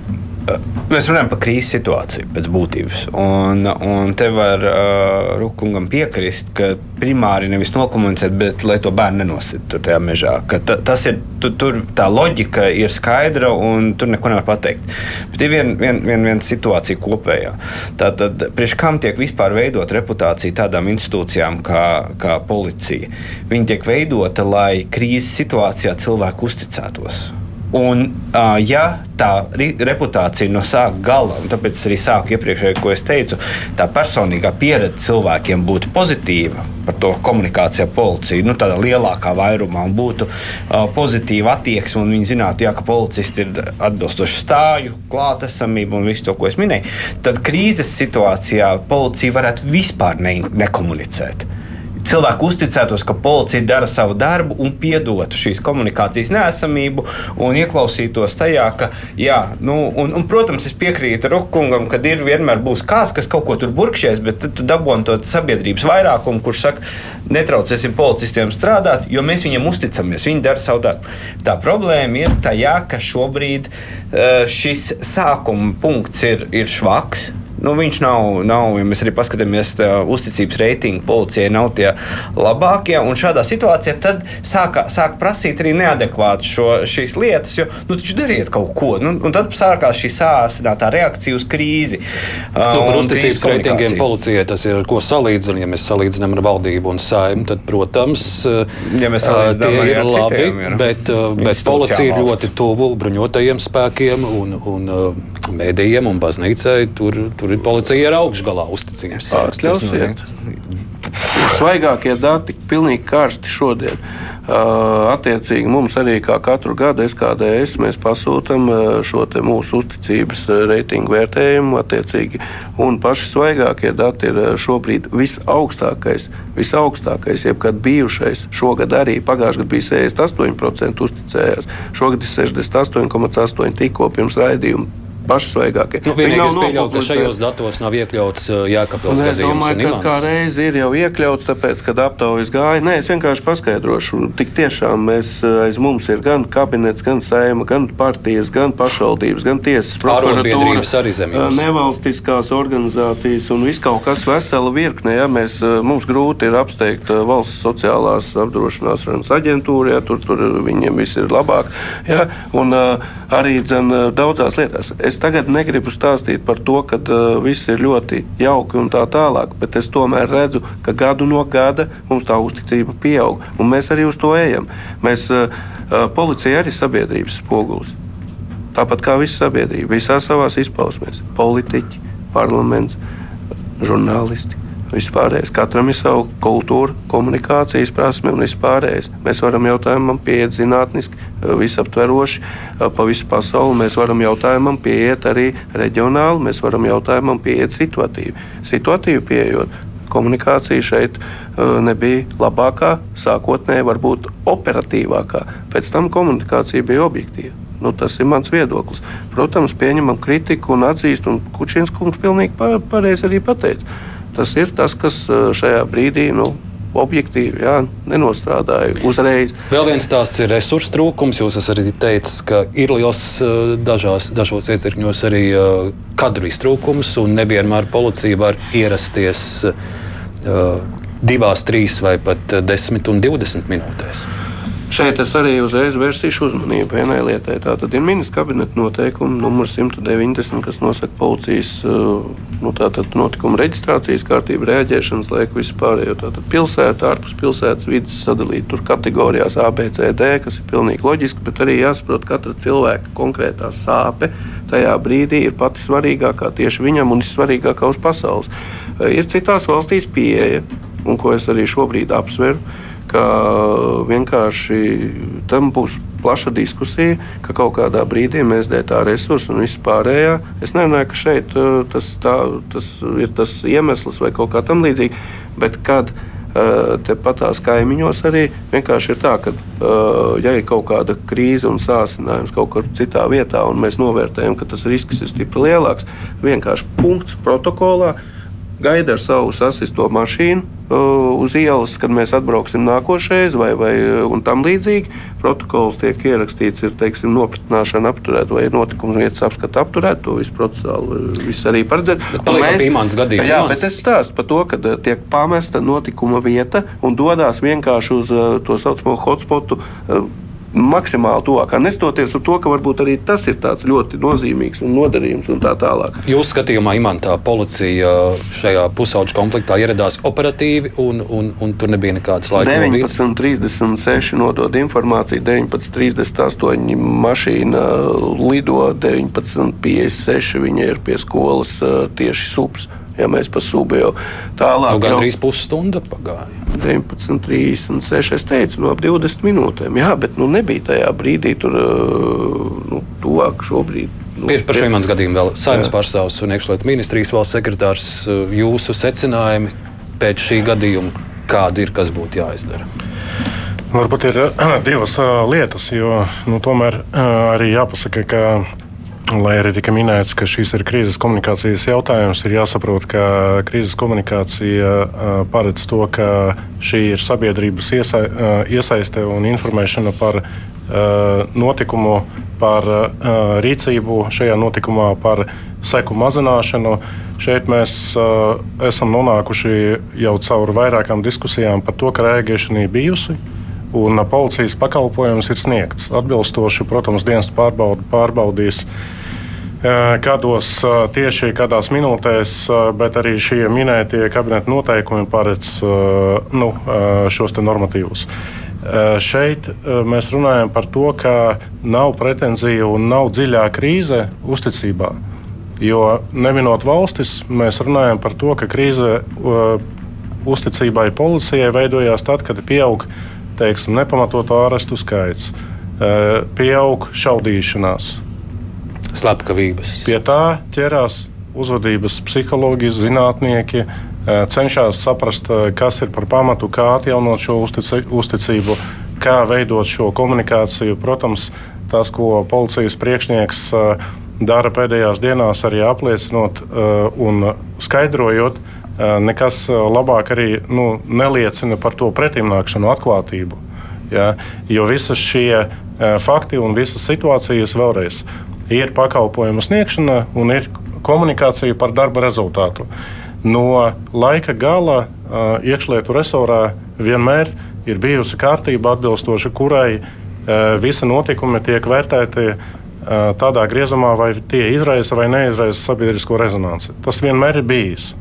Mēs runājam par krīzes situāciju pēc būtības. Un, un te var uh, Rukungam piekrist, ka primāri nevis nokomunicēt, bet lai to bērnu nenosita tur tajā mežā. Ta, tas ir, tu, tur tā loģika ir skaidra un tur neko nevar pateikt. Bet ir viena vien, vien, vien situācija kopējā. Tātad, priekš kam tiek vispār veidot reputācija tādām institūcijām kā, kā policija? Viņa tiek veidota, lai krīzes situācijā cilvēku uzticētos. Un, uh, ja tā reputācija no sākuma gala, un tāpēc arī sāku iepriekšēji, ko es teicu, tā personīgā pieredze cilvēkiem būtu pozitīva par to komunikāciju ar policiju, nu, tādā lielākā vairumā, un būtu uh, pozitīva attieksme, un viņi zinātu, jā, ka policisti ir atbilstoši stāju, klātesamību un visu to, ko es minēju, tad krīzes situācijā policija varētu vispār ne, nekomunicēt cilvēki uzticētos, ka policija dara savu darbu un piedotu šīs komunikācijas nesamību un ieklausītos tajā, ka, jā, nu, un, un, protams, es piekrītu Rukungam, ka ir vienmēr būs kāds, kas kaut ko tur burkšies, bet tad tu dabūji to sabiedrības vairākumu, kurš saka, netraucēsim policistiem strādāt, jo mēs viņiem uzticamies, viņi dara savu darbu. Tā problēma ir tajā, ka šobrīd eh, šis sākuma punkts ir, ir švaks nu, viņš nav, nav, ja mēs arī paskatāmies, tā, uzticības reitingi policijai nav tie labākie. Un šādā situācijā tad sāk, sāk prasīt arī neadekvāti šo, šīs lietas, jo nu, taču dariet kaut ko. Nu, un tad sākās šī sāsinātā reakcija uz krīzi.
Nu, par uzticības reitingiem policijai tas ir ko salīdzināt. Ja mēs salīdzinām ar valdību un saimnu, tad, protams,
ja
tie ir labi. Citiem, ir bet bet policija ir ļoti tuvu bruņotajiem spēkiem un, un mēdījiem un baznīcai. Tur, tur policija ir augšgalā uzticības.
Pārskatīt. Svaigākie dati, pilnīgi karsti šodien. Attiecīgi mums arī kā katru gadu SKDS mēs pasūtām šo mūsu uzticības reitingu vērtējumu. Attiecīgi, un paši svaigākie dati ir šobrīd visaugstākais, visaugstākais jebkad bijušais. Šogad arī pagājušajā gadā bija 68% uzticējās, šogad ir 68,8% tikko pirms raidījuma paši svaigākie.
Nu, Vienīgais pieļauju, ka šajos datos nav iekļauts uh, Jēkabils gadījums. Es domāju,
ka kā reiz ir jau iekļauts, tāpēc, kad aptaujas gāja. Nē, es vienkārši paskaidrošu. Tik tiešām mēs uh, aiz mums ir gan kabinets, gan saima, gan partijas, gan pašvaldības, gan tiesas
prokuratūras, arī zemjos.
Uh, nevalstiskās organizācijas un viss kaut kas vesela virkne. Ja? Mēs, mums grūti ir apsteigt valsts sociālās apdrošināšanas aģentūru, ja tur, tur viņiem viss ir labāk. Ja? Un arī dzen, daudzās lietās. Es Es tagad negribu stāstīt par to, ka uh, viss ir ļoti jauki un tā tālāk, bet es tomēr redzu, ka gadu no gada mums tā uzticība pieaug, un mēs arī uz to ejam. Mēs, uh, policija arī ir sabiedrības spogulis. Tāpat kā visa sabiedrība, visā savā izpausmēs - politiķi, parlaments, žurnālisti. Vispārējais. Katram ir sava kultūra, komunikācijas prasme un vispārējais. Mēs varam jautājumam pieiet zinātniski, visaptveroši pa visu pasauli. Mēs varam jautājumam pieiet arī reģionāli, mēs varam jautājumam pieiet situatīvi. Situatīvi pieejot, komunikācija šeit nebija labākā, sākotnēji varbūt operatīvākā. Pēc tam komunikācija bija objektīva. Nu, tas ir mans viedoklis. Protams, pieņemam kritiku un atzīst, un Kučins kungs pilnīgi pareizi arī pateica. Tas ir tas, kas šajā brīdī nu, objektīvi jā, nenostrādāja uzreiz.
Vēl viens stāsts ir resursu trūkums. Jūs esat arī teicis, ka ir liels dažās, dažos iecirkņos arī kadru iztrūkums, un nevienmēr policija var ierasties divās, trīs vai pat desmit un divdesmit minūtēs.
Šeit es arī uzreiz vērsīšu uzmanību vienai lietai. Tā tad ir ministra kabineta noteikumi numur 190, kas nosaka policijas nu, notikumu reģistrācijas kārtību, reaģēšanas laiku vispārējo. Tātad pilsēta, ārpus pilsētas vidas sadalīt tur kategorijās A, B, C, D, kas ir pilnīgi loģiski, bet arī jāsaprot katra cilvēka konkrētā sāpe. Tajā brīdī ir pati svarīgākā tieši viņam un ir svarīgākā uz pasaules. Ir citās valstīs pieeja, un ko es arī šobrīd apsveru ka vienkārši tam būs plaša diskusija, ka kaut kādā brīdī mēs dēļ tā resursa un vispārējā. Es nemanāju, ka šeit uh, tas, tā, tas ir tas iemesls vai kaut kā tam līdzīga, bet kad uh, tepat tās kaimiņos arī vienkārši ir tā, ka, uh, ja ir kaut kāda krīze un sācinājums kaut kur citā vietā, un mēs novērtējam, ka tas risks ir stipri lielāks, vienkārši punkts protokolā gaida ar savu sasisto mašīnu uh, uz ielas, kad mēs atbrauksim nākošais, vai, vai tam līdzīgi. Protokols tiek ierakstīts, ir teiksim, nopratināšana apturēt, vai notikuma vietas apskata apturēt. To visu procesāli viss arī paredzēt.
Mēs, gadījumā,
jā, bet es stāstu par to, ka uh, tiek pamesta notikuma vieta un dodas vienkārši uz uh, to saucamo hotspotu maksimāli tuvākā. Nestoties uz to, ka varbūt arī tas ir ļoti nozīmīgs un noderīgs un tā tālāk.
Jūsu skatījumā, Imantā, policija šajā pusauģu konfliktā ieradās operatīvi un, un, un tur nebija nekādas laika.
19.36 nodod informāciju, 19.38 mašīna lido, 19.56 viņa ir pie skolas tieši sups ja mēs pa sūbu jau tālāk.
Nu, gan arī pusstunda pagāja.
19,36. Es teicu, no ap 20 minūtēm. Jā, bet nu, nebija tajā brīdī tur nu, tuvāk šobrīd.
Nu, Tieši par šiem manas gadījumiem vēl saimnes pārstāvs un iekšlietu ministrijas valsts sekretārs jūsu secinājumi pēc šī gadījuma, kāda ir, kas būtu jāizdara?
Varbūt ir [CLEARS THROAT] divas lietas, jo nu, tomēr arī jāpasaka, ka Lai arī tika minēts, ka šīs ir krīzes komunikācijas jautājums, ir jāsaprot, ka krīzes komunikācija paredz to, ka šī ir sabiedrības iesa, iesaiste un informēšana par notikumu, par rīcību šajā notikumā, par seku mazināšanu. Šeit mēs esam nonākuši jau caur vairākām diskusijām par to, ka rēģēšana ir bijusi un policijas pakalpojums ir sniegts. Atbilstoši, protams, dienas pārbaud, pārbaudīs. Kādos tieši kādās minūtēs, bet arī šie minētie kabineta noteikumi paredz nu, šos normatīvus. Šeit mēs runājam par to, ka nav pretenzija un nav dziļā krīze uzticībā. Jo neminot valstis, mēs runājam par to, ka krīze uzticībai policijai veidojās tad, kad pieaug uh, teiksim, nepamatotu ārestu skaits, eh, pieaug šaudīšanās.
Slepkavības.
Pie tā ķerās uzvedības psihologi, zinātnieki, eh, cenšas saprast, eh, kas ir par pamatu, kā atjaunot šo uzticību, kā veidot šo komunikāciju. Protams, tas, ko policijas priekšnieks dara pēdējās dienās, arī apliecinot un skaidrojot, nekas labāk arī nu, neliecina par to pretimnākšanu, atklātību. Ja? Jo visas šie fakti un visas situācijas vēlreiz ir pakalpojumu sniegšana un ir komunikācija par darba rezultātu. No laika gala iekšlietu resorā vienmēr ir bijusi kārtība, atbilstoši kurai visi notikumi tiek vērtēti tādā griezumā, vai tie izraisa vai neizraisa sabiedrisko rezonanci. Tas vienmēr ir bijis.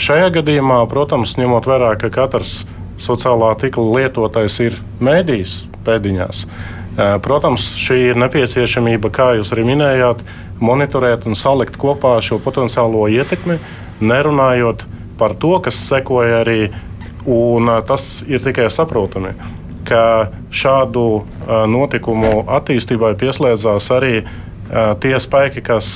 Šajā gadījumā, protams, ņemot vērā, ka katrs sociālā tīkla lietotājs ir mēdījis pēdiņās, protams, šī ir nepieciešamība, kā jūs arī minējāt, monitorēt un salikt kopā šo potenciālo ietekmi, nerunājot par to, kas sekoja arī, un tas ir tikai saprotami ka šādu notikumu attīstībai pieslēdzās arī tie spēki, kas,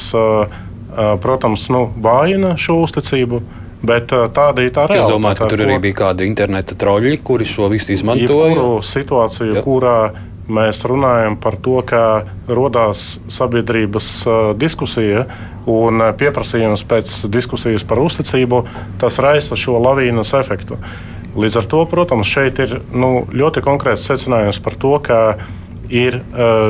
protams, nu, vājina šo uzticību. Bet tāda ir tā realitāte.
Es domāju, ka tur arī bija kādi interneta troļļi, kuri šo visu izmantoja.
Situāciju, ja. kurā mēs runājam par to, ka radās sabiedrības diskusija un pieprasījums pēc diskusijas par uzticību, tas raisa šo lavīnas efektu. Līdz ar to, protams, šeit ir nu, ļoti konkrēts secinājums par to, ka ir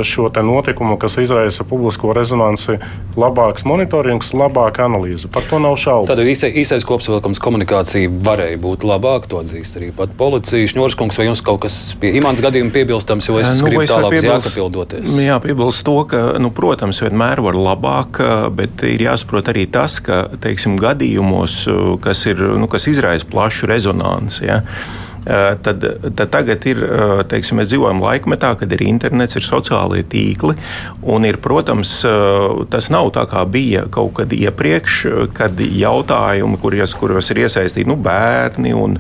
šo notikumu, kas izraisa publisko rezonanci, labāks monitorings, labāka analīze. Par to nav šaubu.
Tad īsais, īsais kopsavilkums komunikācija varēja būt labāka. To atzīst arī pat policija. Šņurskungs, vai jums kaut kas pie imants gadījuma piebilstams, jo es nu, gribu tālāk jāpapildoties?
Jā, piebilst to, ka, nu, protams, vienmēr var labāk, bet ir jāsaprot arī tas, ka, teiksim, gadījumos, kas, ir, nu, kas izraisa plašu rezonanci, ja, tad, tad tagad ir, eh, teiksim, mēs dzīvojam laikmetā, kad ir internets, ir sociālie tīkli. Un ir, protams, eh, tas nav tā kā bija kaut kad iepriekš, kad jautājumi, kuros, kuros ir iesaistīti nu, bērni un,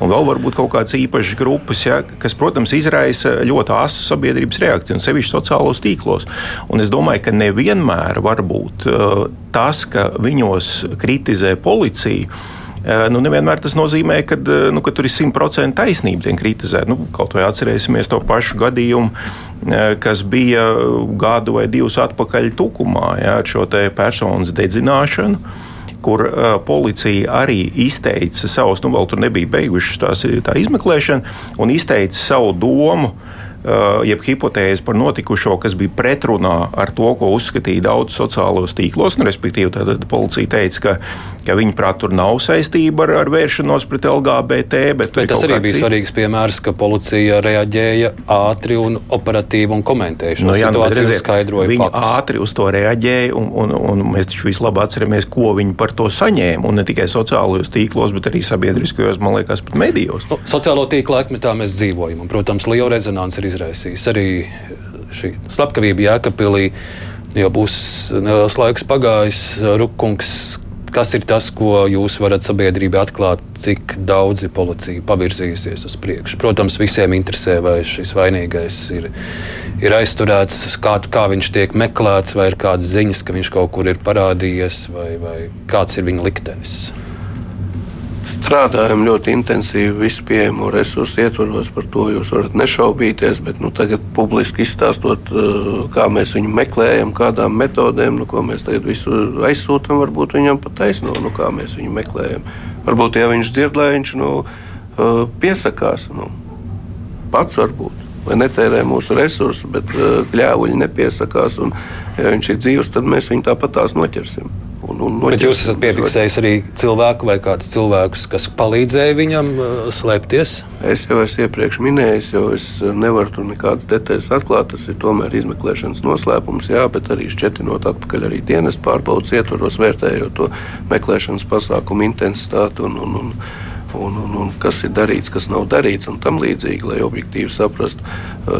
un vēl varbūt kaut kādas īpašas grupas, ja, kas, protams, izraisa ļoti asu sabiedrības reakciju, un sevišķi sociālos tīklos. Un es domāju, ka nevienmēr var būt tas, ka viņos kritizē policija Eh, nu, nevienmēr tas nozīmē, ka, eh, nu, ka tur ir simtprocentīgi taisnība tiek kritizēta. Nu, kaut vai atcerēsimies to pašu gadījumu, eh, kas bija gadu vai divus atpakaļ Tukumā ja, ar šo personas dedzināšanu kur uh, policija arī izteica savus, nu, vēl tur nebija beigušas tās, tā izmeklēšana, un izteica savu domu Uh, jeb hipotēzi par notikušo, kas bija pretrunā ar to, ko uzskatīja daudz sociālos tīklos. Nu, respektīvi, tad policija teica, ka, ka viņa prāt tur nav saistība ar, ar vēršanos pret LGBT. Bet,
bet tas arī bija cita. svarīgs piemērs, ka policija reaģēja ātri un operatīvi un komentēja šo nu, jā, nu, situāciju, redziet, skaidroja.
Viņi faktus. ātri uz to reaģēja, un, un, un mēs taču visi labi atceramies, ko viņi par to saņēma. Un ne tikai sociālajos tīklos, bet arī sabiedriskajos, man liekas, pat medijos.
Nu, sociālo tīklu laikmetā mēs dzīvojam, un, protams, liela rezonance ir izraisījis. Arī šī slepkavība Jēkabīlī jau būs neliels laiks pagājis. Rukungs, kas ir tas, ko jūs varat sabiedrībai atklāt, cik daudzi policija pavirzījusies uz priekšu? Protams, visiem interesē, vai šis vainīgais ir, ir aizturēts, kā, kā viņš tiek meklēts, vai ir kādas ziņas, ka viņš kaut kur ir parādījies, vai, vai kāds ir viņa liktenis.
Strādājam ļoti intensīvi, visu pieejamo resursu ietvaros, par to jūs varat nešaubīties. Bet nu, tagad publiski izstāstot, eh, kā mēs viņu meklējam, kādām metodēm, nu, ko mēs tagad visu aizsūtām, varbūt viņam pat taisno, nu, kā mēs viņu meklējam. Varbūt, ja viņš dzird, lai viņš nu, eh, piesakās, nu, pats varbūt. Lai netērē mūsu resursus, bet kļāvuļi nepiesakās. Un, ja viņš ir dzīves, tad mēs viņu tāpat tās noķersim.
Un, un Bet jūs esat piefiksējis arī cilvēku vai kādus cilvēkus, kas palīdzēja viņam uh, slēpties?
Es jau esmu iepriekš minējis, jo es uh, nevaru tur nekādas detaļas atklāt. Tas ir tomēr izmeklēšanas noslēpums, jā, bet arī šķetinot atpakaļ arī dienas pārbaudas ietvaros, vērtējot to meklēšanas pasākumu intensitāti un, un, un un, un, un kas ir darīts, kas nav darīts, un tam līdzīgi, lai objektīvi saprastu.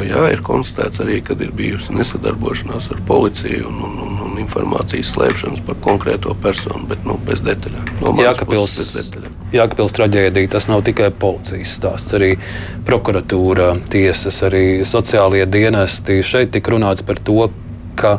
Jā, ir konstatēts arī, ka ir bijusi nesadarbošanās ar policiju un, un, un, un informācijas slēpšanas par konkrēto personu, bet nu, bez detaļām.
No Jākapils, Jākapils traģēdija tas nav tikai policijas stāsts, arī prokuratūra, tiesas, arī sociālie dienesti. Šeit tika runāts par to, ka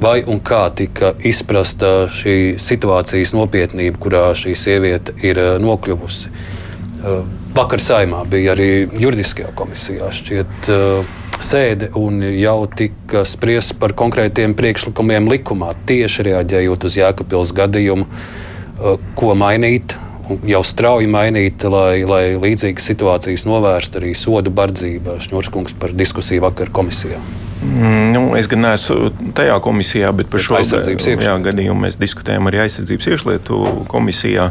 vai un kā tika izprasta šī situācijas nopietnība, kurā šī sieviete ir eh, nokļuvusi. Eh, vakar saimā bija arī juridiskajā komisijā šķiet eh, sēde un jau tika spriests par konkrētiem priekšlikumiem likumā, tieši reaģējot uz Jēkabils gadījumu, ko mainīt. Jau strauji mainīt, lai, lai līdzīgas situācijas novērstu arī sodu bardzību. Šņurskungs par diskusiju vakar komisijā.
Mm, nu, es gan neesmu tajā komisijā, bet par šo gadījumu mēs diskutējam arī aizsardzības iekšlietu komisijā.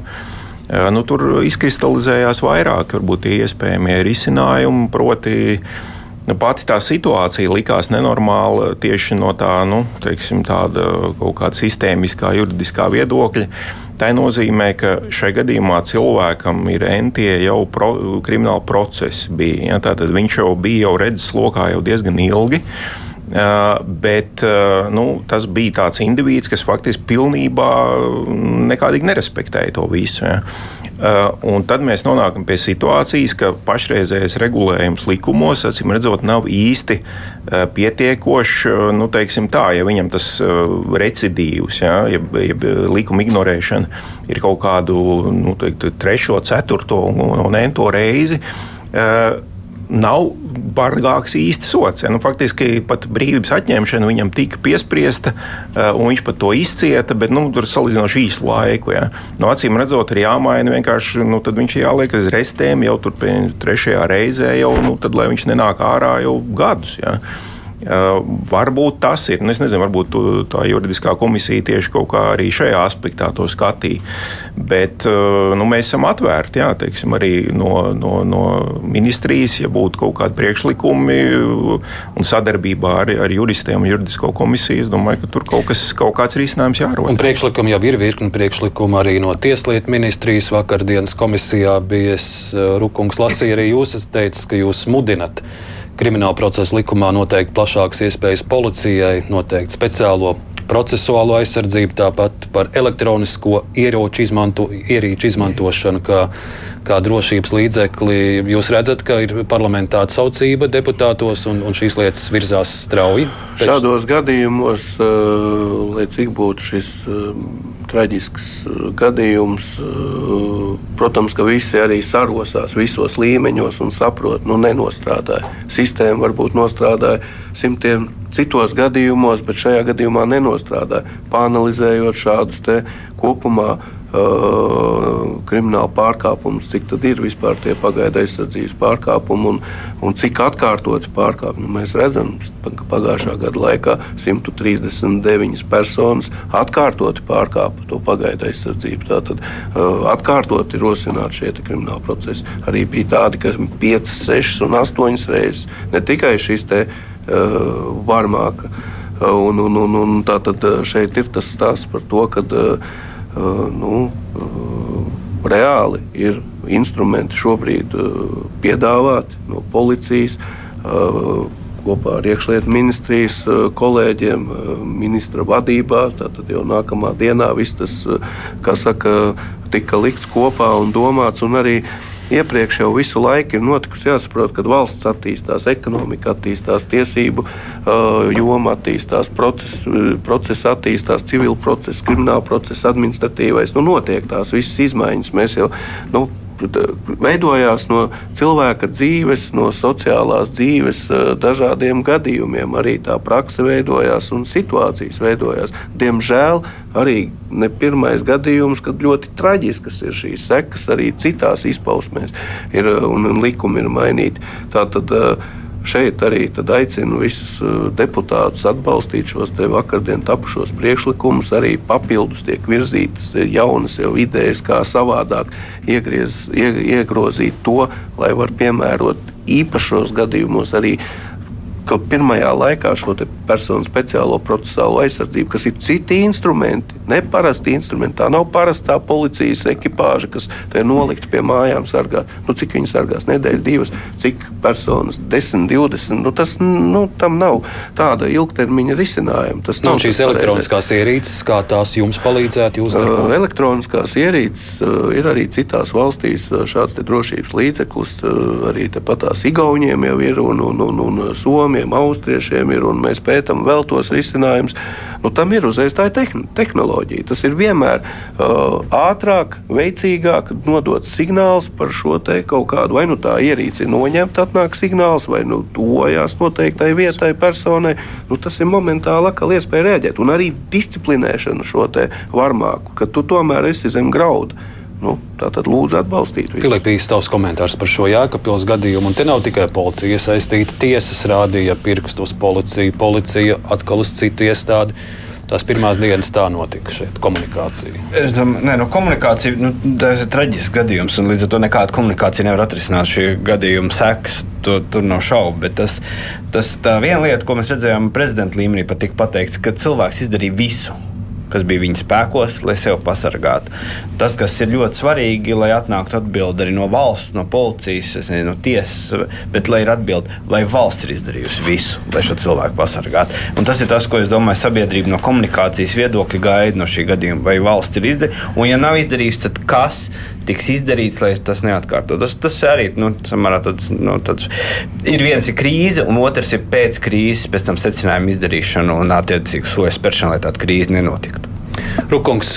Nu, tur izkristalizējās vairāk varbūt iespējamie risinājumi, proti, Nu, pati tā situācija likās nenormāla tieši no tā, nu, teiksim, tāda kaut kāda sistēmiskā, juridiskā viedokļa. Tā nozīmē, ka šajā gadījumā cilvēkam ir entie jau pro, krimināla procesi. Bija, ja? Tātad viņš jau bija jau redzes lokā jau diezgan ilgi. Uh, bet uh, nu, tas bija tāds indivīds, kas faktiski pilnībā nekādīgi nerespektēja to visu. Ja. Uh, un tad mēs nonākam pie situācijas, ka pašreizējais regulējums likumos, acīm redzot, nav īsti pietiekošs. Nu, tā, ja viņam tas recidīvs, ja, jeb, jeb likuma ignorēšana ir kaut kādu nu, teiktu, trešo, ceturto un, un ento reizi nav bargāks īsti sots. Ja? Nu, faktiski pat brīvības atņemšana viņam tika piespriesta, eh, un viņš pat to izcieta, bet nu, tur salīdzinoši īsu laiku. Ja? Nu, acīm redzot, ir jāmaina vienkārši, nu, tad viņš jāliek uz restēm jau tur pie trešajā reizē, jau, nu, tad, lai viņš nenāk ārā jau gadus. Ja? Varbūt tas ir. Nu, nezinu, varbūt tā juridiskā komisija tieši kaut kā arī šajā aspektā to skatīja. Bet nu, mēs esam atvērti jā, teiksim, arī no, no, no ministrijas, ja būtu kaut kādi priekšlikumi un sadarbībā ar, ar juristiem un juridisko komisiju. Es domāju, ka tur kaut, kas, kaut kāds risinājums jārod.
Un priekšlikumi jau ir virkni priekšlikumu arī no Tieslietu ministrijas. Vakardienas komisijā bija Rukungs lasīja arī jūs. Es teicu, ka jūs mudinat Krimināla procesa likumā noteikti plašākas iespējas policijai, noteikti speciālo procesuālo aizsardzību, tāpat par elektronisko ieroču izmanto, ierīču izmantošanu. Kā, kā drošības līdzekli. Jūs redzat, ka ir parlamentā atsaucība deputātos un, un šīs lietas virzās strauji?
Pēc... Šādos gadījumos, uh, lai cik būtu šis uh, traģisks uh, gadījums, protams, ka visi arī sarosās visos līmeņos un saprot, nu nenostrādāja. Sistēma varbūt nostrādāja simtiem citos gadījumos, bet šajā gadījumā nenostrādāja. Pāanalizējot šādus kopumā Uh, krimināla pārkāpumus, cik tad ir vispār tie pagaidu aizsardzības pārkāpumi un, un cik atkārtoti pārkāpumi. Nu, mēs redzam, ka pagājušā gada laikā 139 personas atkārtoti pārkāpa to pagaidu aizsardzību. Tātad uh, atkārtoti rosināti šie krimināla procesi. Arī bija tādi, ka 5, 6 un 8 reizes ne tikai šis te uh, varmāka. Uh, un, un, un, un tā tad šeit ir tas stāsts par to, ka uh, nu, reāli ir instrumenti šobrīd piedāvāti no policijas kopā ar iekšlietu ministrijas kolēģiem, ministra vadībā. Tad jau nākamā dienā viss tas, kā saka, tika likts kopā un domāts. Un arī iepriekš jau visu laiku ir notikusi. Jāsaprot, ka valsts attīstās, ekonomika attīstās, tiesību uh, joma attīstās, process, process attīstās, civil process, krimināla process, administratīvais. Nu, notiek tās visas izmaiņas. Mēs jau nu, veidojās no cilvēka dzīves, no sociālās dzīves dažādiem gadījumiem. Arī tā praksa veidojās un situācijas veidojās. Diemžēl arī ne pirmais gadījums, kad ļoti traģiskas ir šīs sekas, arī citās izpausmēs ir un, un likumi ir mainīti. Tātad, uh, šeit arī aicinu visus uh, deputātus atbalstīt šos vakardien tapušos priekšlikumus. Arī papildus tiek virzītas jaunas idejas, kā savādāk iegriez, iegrozīt to, lai var piemērot īpašos gadījumos arī ka pirmajā laikā šo personu speciālo procesuālo aizsardzību, kas ir citi instrumenti, neparasti instrumenti. Tā nav parastā policijas ekipāža, kas te nolikta pie mājām sargāt. Nu, cik viņi sargās? Nedēļa, divas, cik personas, 10, 20. Nu, tas nu, tam nav tāda ilgtermiņa risinājuma. Tas
nav šīs elektroniskās ierīces, kā tās jums palīdzētu.
Uh, elektroniskās ierīces uh, ir arī citās valstīs uh, šāds drošības līdzeklis. Arī patās Igauniem jau ir un, un, un, un Somijam somiem, austriešiem ir, un mēs pētām vēl tos risinājumus. Nu, tam ir uzreiz tā tehn tehnoloģija. Tas ir vienmēr uh, ātrāk, veicīgāk nodots signāls par šo te kaut kādu, vai nu tā ierīce ir noņemta, atnāk signāls, vai nu tojās noteiktai vietai, personai. Nu, tas ir momentāli atkal iespēja reaģēt. Un arī disciplinēšana šo te varmāku, ka tu tomēr esi zem graudu. Nu, tā tad lūdzu atbalstīt.
Filipīs, tavs komentārs par šo Jēkabpils gadījumu. Un te nav tikai policija iesaistīta. Tiesas rādīja pirkstu uz policiju, policija atkal uz citu iestādi. tās pirmās dienas tā notika šeit komunikācija?
Es domāju, nē, no komunikācija nu, tas ir traģisks gadījums, un līdz ar to nekāda komunikācija nevar atrisināt šī gadījuma sekas. To, tur nav šaubu. Bet tas, tas tā viena lieta, ko mēs redzējām prezidenta līmenī, pat tika pateikts, ka cilvēks izdarīja visu kas bija viņa spēkos, lai sevi pasargātu. Tas, kas ir ļoti svarīgi, lai atnāktu atbildi arī no valsts, no policijas, nezinu, no tiesas, bet lai ir atbildi, vai valsts ir izdarījusi visu, lai šo cilvēku pasargātu. Un tas ir tas, ko es domāju, sabiedrība no komunikācijas viedokļa gaida no šī gadījuma, vai valsts ir izdarījusi, un ja nav izdarījusi, tad kas? Tiks izdarīts, lai tas neatkārtotos. Tas, tas arī nu, samērā tāds, nu, tāds ir viens ir krīze, un otrs ir pēc krīzes, pēc tam secinājuma izdarīšana un attiecīgu soļu spēršana, lai tāda krīze nenotiktu.
Rukungs,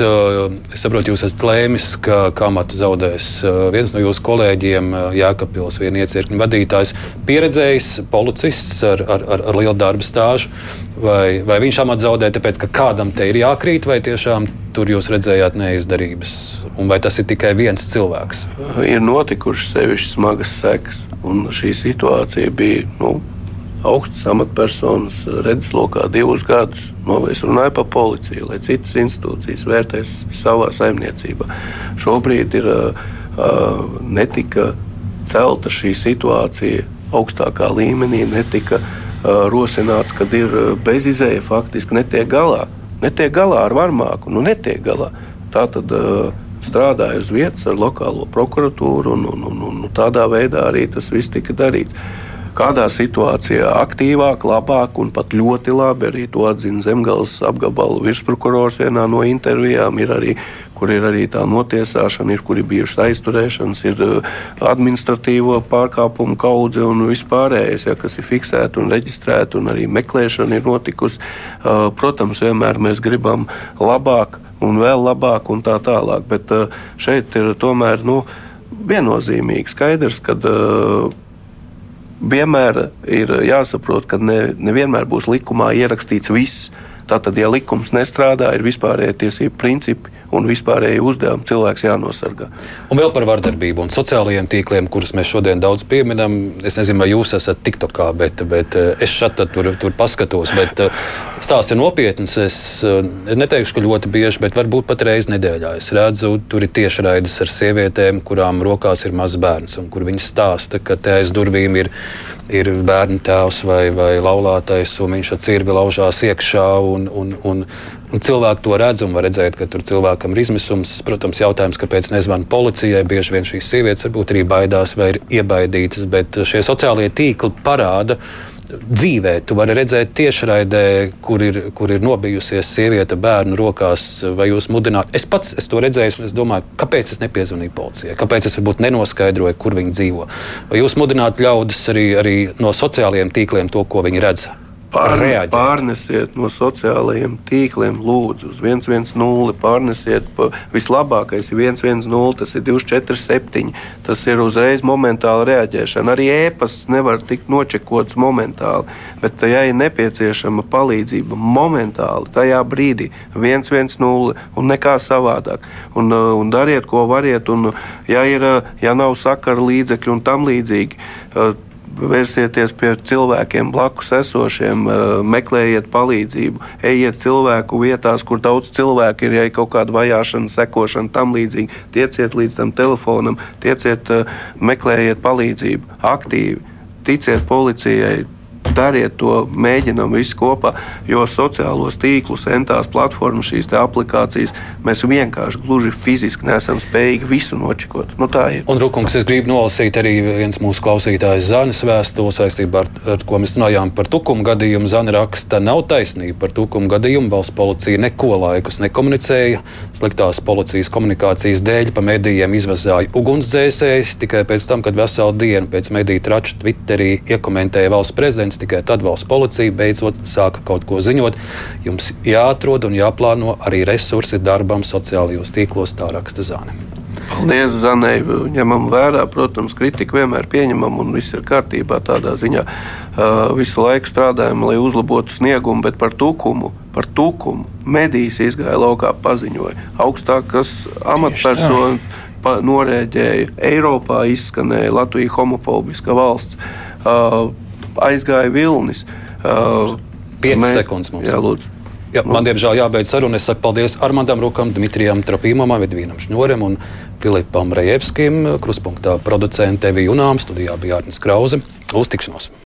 es saprotu, jūs esat lēmis, ka amatu zaudēs viens no jūsu kolēģiem, Jēkabpils, viena iecirkņa vadītājs, pieredzējis policists ar, ar, ar, ar lielu darba stāžu. Vai, vai viņš amatu zaudē, tāpēc ka kādam te ir jākrīt, vai tiešām tur jūs redzējāt neizdarības? Un vai tas ir tikai viens cilvēks?
Ir notikušas sevišķi smagas sekas, un šī situācija bija. Nu, augstas amatpersonas redzeslokā divus gadus. Nu, es runāju par policiju, lai citas institūcijas vērtēs savā saimniecībā. Šobrīd ir uh, netika celta šī situācija augstākā līmenī, netika uh, rosināts, kad ir bezizēja, faktiski netiek galā. Netiek galā ar varmāku, nu netiek galā. Tā tad uh, strādāja uz vietas ar lokālo prokuratūru, un, un, un, un tādā veidā arī tas viss tika darīts kādā situācijā aktīvāk, labāk un pat ļoti labi. Arī to atzina Zemgales apgabala virsprokurors vienā no intervijām. Ir arī kur ir arī tā notiesāšana, ir kur ir bijušas aizturēšanas, ir uh, administratīvo pārkāpumu kaudze un vispārējais, ja, kas ir fiksēta un reģistrēta, un arī meklēšana ir notikusi. Uh, protams, vienmēr mēs gribam labāk un vēl labāk un tā tālāk, bet uh, šeit ir tomēr nu, viennozīmīgi skaidrs, ka vienmēr ir jāsaprot, ka ne, nevienmēr būs likumā ierakstīts viss. Tātad, ja likums nestrādā, ir vispārējie tiesību principi un vispārējie uzdevumi cilvēks jānosargā.
Un vēl par vardarbību un sociālajiem tīkliem, kurus mēs šodien daudz pieminam. Es nezinu, vai jūs esat TikTokā, bet, bet eh, es šeit tur, tur paskatos. Bet eh, stāsts ir nopietns. Es, eh, neteikšu, ka ļoti bieži, bet varbūt pat reizi nedēļā. Es redzu, tur ir tiešraides ar sievietēm, kurām rokās ir mazs bērns un kur viņas stāsta, ka te aiz durvīm ir ir bērnu tēvs vai, vai laulātais, un viņš ar cirvi laužās iekšā. Un, un, un, un cilvēki to redz un var redzēt, ka tur cilvēkam ir izmisums. Protams, jautājums, kāpēc nezvana policijai. Bieži vien šīs sievietes varbūt arī baidās vai ir iebaidītas, bet šie sociālie tīkli parāda dzīvē. Tu vari redzēt tiešraidē, kur ir, kur ir nobijusies sieviete bērnu rokās, vai jūs mudināt. Es pats es to redzēju, un es domāju, kāpēc es nepiezvanīju policijai, kāpēc es varbūt nenoskaidroju, kur viņi dzīvo. Vai jūs mudināt ļaudis arī, arī no sociālajiem tīkliem to, ko viņi redz?
Pār, pārnesiet no sociālajiem tīkliem, lūdzu, uz 110, pārnesiet. Pa, vislabākais ir 110, tas ir 247. Tas ir uzreiz momentāla reaģēšana. Arī ēpasts nevar tikt nočekots momentāli, bet, ja ir nepieciešama palīdzība momentāli, tajā brīdī 110 un nekā savādāk. Un, un dariet, ko variet, un ja, ir, ja nav sakara līdzekļu un tam līdzīgi vērsieties pie cilvēkiem blakus esošiem, eh, meklējiet palīdzību, ejiet cilvēku vietās, kur daudz cilvēku ir, ja ir kaut kāda vajāšana, sekošana, tam līdzīgi. Tieciet līdz tam telefonam, tieciet, eh, meklējiet palīdzību aktīvi. Ticiet policijai, dariet to, mēģinam visu kopā, jo sociālos tīklus, entās platformas, šīs aplikācijas mēs vienkārši gluži fiziski nesam spējīgi visu nočikot. Nu, tā ir.
Un, Rukungs, es gribu nolasīt arī viens mūsu klausītājs Zanes vēstuli saistībā ar, ar ko mēs runājām par tukumu gadījumu. Zana raksta, nav taisnība par tukumu gadījumu. Valsts policija neko laikus nekomunicēja. Sliktās policijas komunikācijas dēļ pa medijiem izvazāja ugunsdzēsējs tikai pēc tam, kad veselu dienu pēc mediju traču Twitterī iekomentēja valsts prezidents tikai tad valsts policija beidzot sāka kaut ko ziņot. Jums jāatrod un jāplāno arī resursi darbam sociālajos tīklos, tā raksta Zāne.
Paldies, Zanai. Ņemam vērā, protams, kritiku vienmēr pieņemam un viss ir kārtībā tādā ziņā. Visu laiku strādājam, lai uzlabotu sniegumu, bet par tukumu, par tukumu medijas izgāja laukā, paziņoja. Augstākas amatpersonas norēģēja, Eiropā izskanēja Latvija homofobiska valsts. Uh, aizgāja vilnis.
Uh, 5 sekundes mums.
Jā, lūdzu.
Jā, man, diemžēl, jābeidz saruna. Es saku paldies Armandam Rukam, Dmitrijam Trofīmam, Edvīnam Šņoram un Filipam Rejevskim, kruspunktā producente Evi Junām, studijā bija Arnis Krause. Uz tikšanos!